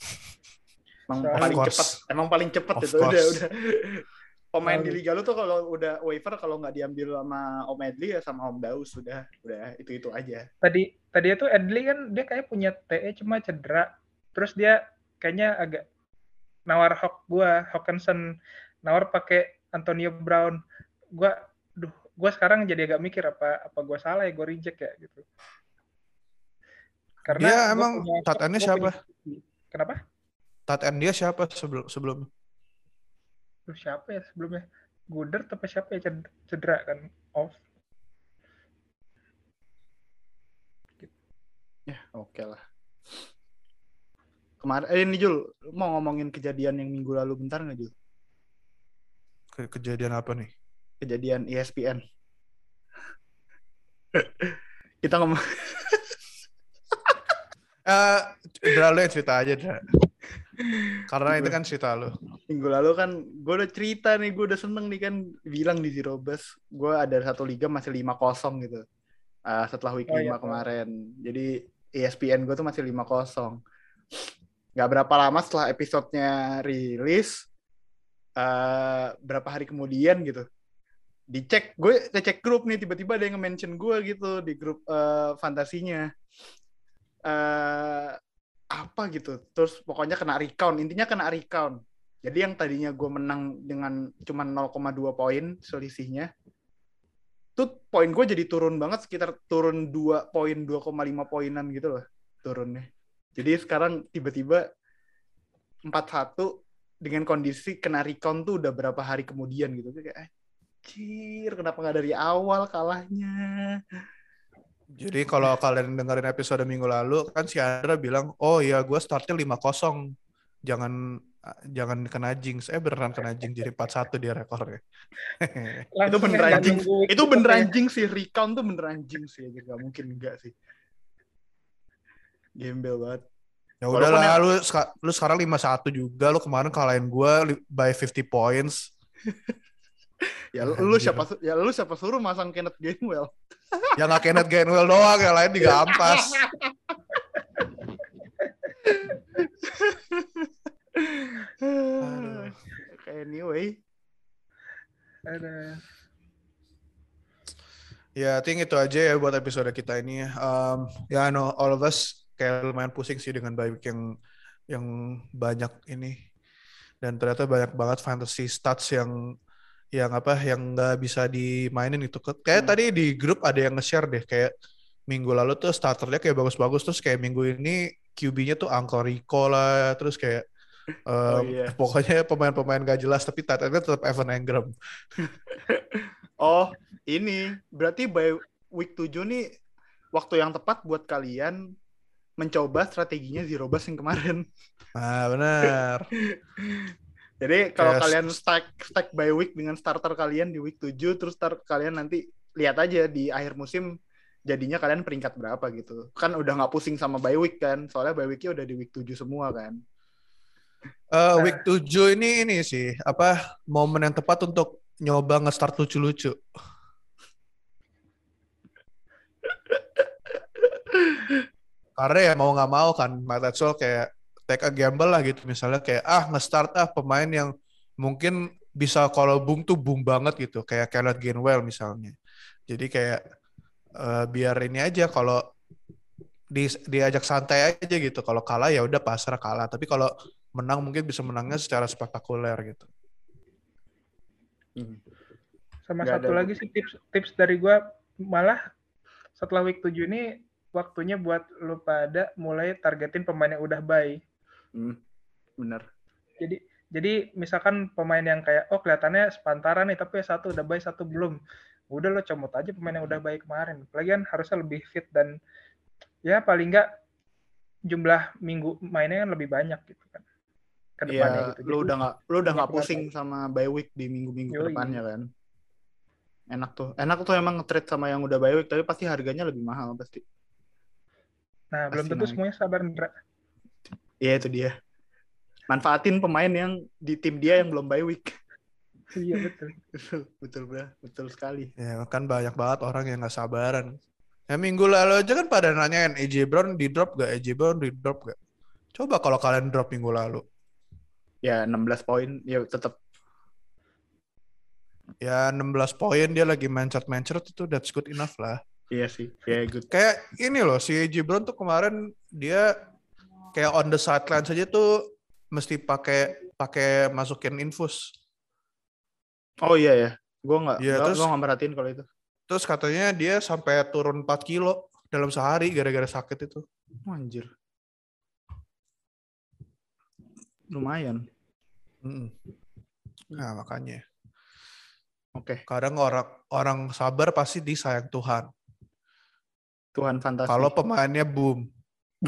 Speaker 2: Emang
Speaker 3: Soalnya-
Speaker 2: paling cepat, emang paling cepat
Speaker 1: Of
Speaker 2: itu udah
Speaker 1: course.
Speaker 2: udah. Pemain di liga lu tuh kalau udah waiver kalau nggak diambil sama Om Edli ya sama Om Daus sudah udah itu itu aja.
Speaker 3: Tadi tadi itu Edli kan dia kayak punya TE cuma cedera. Terus dia kayaknya agak nawar Hawk gua, Hawkinson nawar pakai Antonio Brown. Gua duh, gua sekarang jadi agak mikir apa apa gua salah ya gua reject ya gitu.
Speaker 1: Dia
Speaker 3: gua
Speaker 1: emang tight end-nya siapa?
Speaker 3: punya- Kenapa?
Speaker 1: Tight end dia siapa sebelum sebelum
Speaker 3: Duh, siapa ya sebelumnya? Guder tapi siapa ya ced- cedera kan off.
Speaker 2: Ya oke lah. Kemarin eh ini Jul lu mau ngomongin kejadian yang minggu lalu bentar nggak Jul?
Speaker 1: Ke- kejadian apa nih?
Speaker 2: Kejadian ESPN. Kita ngomong
Speaker 1: Eh, Dra lu yang cerita aja, Dra. Karena itu kan cerita lu.
Speaker 2: minggu lalu kan gue udah cerita nih gue udah seneng nih kan bilang di Zero Bus gue ada satu liga masih 5-0 gitu Ah, setelah week
Speaker 3: Oh,
Speaker 2: 5
Speaker 3: iya,
Speaker 2: kemarin jadi ESPN gue tuh masih 5-0 nggak berapa lama setelah episodenya rilis eh, berapa hari kemudian gitu. Dicek gue ngecek grup nih tiba-tiba ada yang nge-mention gue gitu di grup eh, fantasinya. Eh apa gitu. Terus pokoknya kena recount intinya kena recount. Jadi yang tadinya gue menang dengan cuma 0,2 poin selisihnya tuh poin gue jadi turun banget sekitar turun 2 poin 2,5 poinan gitu loh turunnya. Jadi sekarang tiba-tiba 4-1 dengan kondisi kena recount tuh udah berapa hari kemudian gitu kayak anjir kenapa nggak dari awal kalahnya
Speaker 1: Jadi kalau kalian dengerin episode minggu lalu kan si Andra bilang, "Oh iya, gue startnya 5-0. Jangan jangan kena jinx." Eh beneran kena jinx jadi 4-1 dia rekornya.
Speaker 2: itu beneran
Speaker 3: week
Speaker 2: itu
Speaker 3: berapa
Speaker 2: beneran
Speaker 3: ya.
Speaker 2: anjing sih recount tuh beneran anjing sih aja gak mungkin enggak sih gembel banget
Speaker 1: Ya udah lah, lu, lu sekarang 5-1 juga. Lu kemarin kalahin gue by 50 points.
Speaker 2: ya lu, lu siapa ya lu siapa suruh masang Kenneth Gainwell
Speaker 1: Yang gak Kenneth Gainwell doang, yang lain juga ampas. Aduh.
Speaker 2: anyway
Speaker 3: Ada.
Speaker 1: Ya, I think itu aja ya buat episode kita ini. Um, ya, I know all of us kayak lumayan pusing sih dengan bye week yang yang banyak ini. Dan ternyata banyak banget fantasy stats yang yang apa yang nggak bisa dimainin itu. Kayak
Speaker 2: Hmm.
Speaker 1: tadi di grup ada yang nge-share deh kayak minggu lalu tuh starternya kayak bagus-bagus terus kayak minggu ini QB-nya tuh Uncle Rico lah terus kayak
Speaker 2: Oh,
Speaker 1: um,
Speaker 2: iya.
Speaker 1: pokoknya pemain-pemain gak jelas tapi end-nya tetap Evan Engram.
Speaker 2: oh ini berarti by week 7 nih waktu yang tepat buat kalian mencoba strateginya zero bus yang kemarin
Speaker 1: Nah, benar.
Speaker 2: Jadi kalau
Speaker 1: Yes.
Speaker 2: kalian stack stack by week dengan starter kalian di week 7 terus start kalian nanti lihat aja di akhir musim jadinya kalian peringkat berapa gitu. Kan udah nggak pusing sama by week kan. Soalnya by weeknya udah di week 7 semua kan.
Speaker 1: Eh, week 7 ini ini sih apa momen yang tepat untuk nyoba nge-start lucu-lucu. Karena ya mau nggak mau kan Matt Edsel kayak take a gamble lah gitu misalnya kayak ah nge-start ah pemain yang mungkin bisa kalau boom tuh boom banget gitu kayak Kenneth Gainwell misalnya. Jadi kayak eh, biar ini aja kalau di, diajak santai aja gitu. Kalau kalah ya udah pasrah kalah. Tapi kalau menang mungkin bisa menangnya secara spektakuler gitu.
Speaker 3: Sama
Speaker 2: Nggak
Speaker 3: satu
Speaker 2: ada.
Speaker 3: lagi sih tips tips dari gua malah setelah week 7 ini waktunya buat lu pada mulai targetin pemain yang udah bye.
Speaker 2: Hmm, bener.
Speaker 3: Jadi jadi misalkan pemain yang kayak oh kelihatannya sepantaran nih tapi satu udah bye satu belum. Udah lo comot aja pemain yang udah bye kemarin. Apalagi kan harusnya lebih fit dan ya paling enggak jumlah minggu mainnya kan lebih banyak gitu kan. Ke depannya
Speaker 2: Iya,
Speaker 3: gitu.
Speaker 2: lu udah nggak lu udah nggak
Speaker 3: Iya,
Speaker 2: pusing sama by week di minggu-minggu
Speaker 3: Yoi.
Speaker 2: ke depannya kan. Enak tuh. Enak tuh emang nge-trade sama yang udah bye week, tapi pasti harganya lebih mahal pasti.
Speaker 3: Nah, belum
Speaker 2: Pasti
Speaker 3: tentu
Speaker 2: naik.
Speaker 3: semuanya sabar, Ndra.
Speaker 2: Iya itu dia. Manfaatin pemain yang di tim dia yang belum bye week.
Speaker 3: Iya, betul.
Speaker 2: betul, betul, bro. betul sekali.
Speaker 1: Ya kan banyak banget orang yang nggak sabaran. Ya minggu lalu aja kan pada nanyain AJ Brown di drop gak? AJ Brown di drop gak? Coba kalau kalian drop minggu lalu.
Speaker 2: Ya 16 poin, ya tetap
Speaker 1: Ya 16 poin dia lagi mencet-mencet itu that's good enough lah.
Speaker 2: Iya sih. Ya good.
Speaker 1: Kayak ini loh si Brown tuh kemarin dia kayak on the sideline saja tuh mesti pakai pakai masukin infus.
Speaker 2: Oh iya ya. Gue nggak,
Speaker 1: Iya,
Speaker 2: nggak-
Speaker 1: terus-
Speaker 2: gua nggak merhatiin kalau itu.
Speaker 1: Terus katanya dia sampai turun 4 kilo dalam sehari gara-gara sakit itu.
Speaker 2: Oh, anjir. Lumayan.
Speaker 1: Mm-mm. Nah makanya
Speaker 2: Oke.
Speaker 1: kadang orang orang sabar pasti disayang Tuhan.
Speaker 2: Tuhan fantasi.
Speaker 1: Kalau pemainnya boom.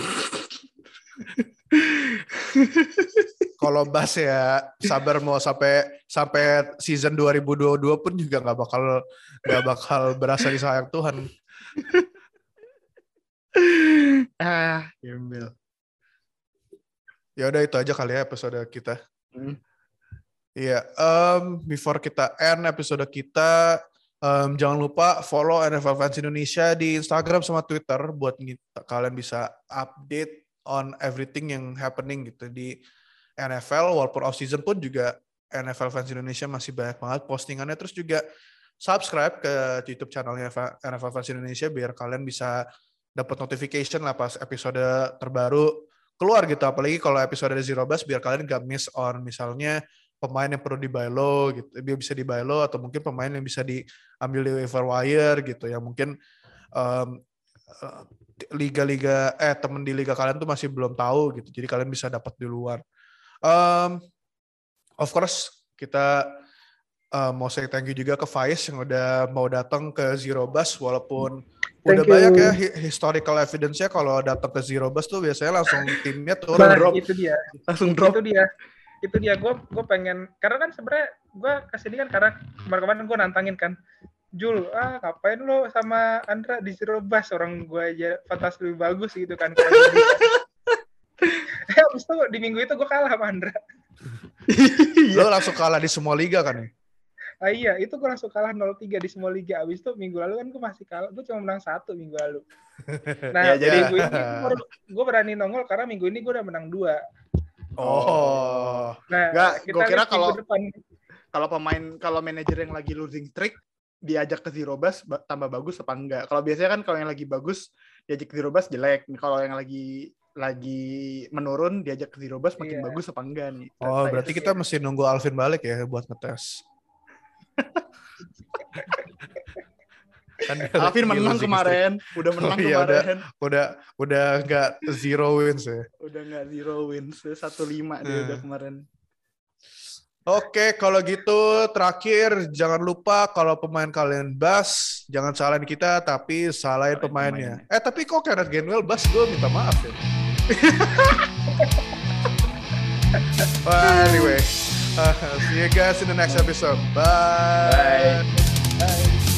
Speaker 1: Kalau Bas ya sabar mau sampai sampai season 2022 pun juga nggak bakal nggak bakal berasa disayang Tuhan.
Speaker 2: ah, gembel.
Speaker 1: Ya udah itu aja kali ya episode kita.
Speaker 2: Hmm.
Speaker 1: Iya, em, before kita end episode kita, em, jangan lupa follow NFL Fans Indonesia di Instagram sama Twitter buat kalian bisa update on everything yang happening gitu di NFL. Walaupun off season pun juga NFL Fans Indonesia masih banyak banget postingannya. Terus juga subscribe ke YouTube channelnya Fa- NFL Fans Indonesia biar kalian bisa dapat notification lah pas episode terbaru keluar gitu. Apalagi kalau episode Zero Bus biar kalian gak miss on misalnya pemain yang perlu di buy low gitu. Dia bisa di buy low atau mungkin pemain yang bisa diambil di waiver wire gitu yang mungkin em, eh, liga-liga eh temen di liga kalian tuh masih belum tahu gitu. Jadi kalian bisa dapat duluan. Um, of course kita eh, mau say thank you juga ke Faiz yang udah mau datang ke Zero Bus walaupun udah
Speaker 3: Thank you.
Speaker 1: banyak ya hi- historical evidence-nya kalau datang ke Zero Bus tuh biasanya langsung timnya turun.
Speaker 3: Nah,
Speaker 2: drop.
Speaker 3: itu dia.
Speaker 2: Langsung drop.
Speaker 3: Itu dia. Itu dia. Gue gue pengen karena kan sebenarnya gue ke sini kan karena kemarin-kemarin gue nantangin kan. Jul, ah ngapain lo sama Andra di Zero Bus orang gue aja fantasi lebih bagus gitu kan. Eh, abis itu di minggu itu gue kalah sama Andra.
Speaker 1: Lo langsung kalah di semua liga kan ya?
Speaker 3: Ah iya, itu gue langsung kalah 0-3 di semua liga. Abis itu minggu lalu kan gue masih kalah. Gue cuma menang satu minggu lalu. Nah,
Speaker 2: Ya, jadi-
Speaker 3: minggu ini gue berani nongol karena minggu ini gue udah menang dua.
Speaker 1: Oh.
Speaker 3: Nah,
Speaker 2: Nggak, gua kira kalau-. Kalau pemain, kalau manajer yang lagi losing streak diajak ke zero bus ba- tambah bagus apa enggak? Kalau biasanya kan kalau yang lagi bagus diajak ke zero bus jelek. Kalau yang lagi lagi menurun diajak ke zero bus makin
Speaker 3: Iya.
Speaker 2: bagus apa enggak nih?
Speaker 1: Oh,
Speaker 2: Saya-
Speaker 1: berarti kita mesti nunggu Alvin balik ya buat ngetes. kan
Speaker 2: Alvin menang kemarin, udah menang
Speaker 1: Oh, iya,
Speaker 2: kemarin,
Speaker 1: streak. Udah udah nggak zero wins ya.
Speaker 2: udah nggak zero wins, satu lima dia
Speaker 1: Hmm.
Speaker 2: udah kemarin.
Speaker 1: Oke, kalau gitu terakhir jangan lupa kalau pemain kalian bas, jangan salahin kita tapi salahin
Speaker 2: Salahin
Speaker 1: pemainnya.
Speaker 2: pemainnya.
Speaker 1: Eh tapi kok Kenneth Gainwell bas gue minta maaf ya. well, anyway, uh, see you guys in the next episode. Bye.
Speaker 2: Bye.
Speaker 3: Bye.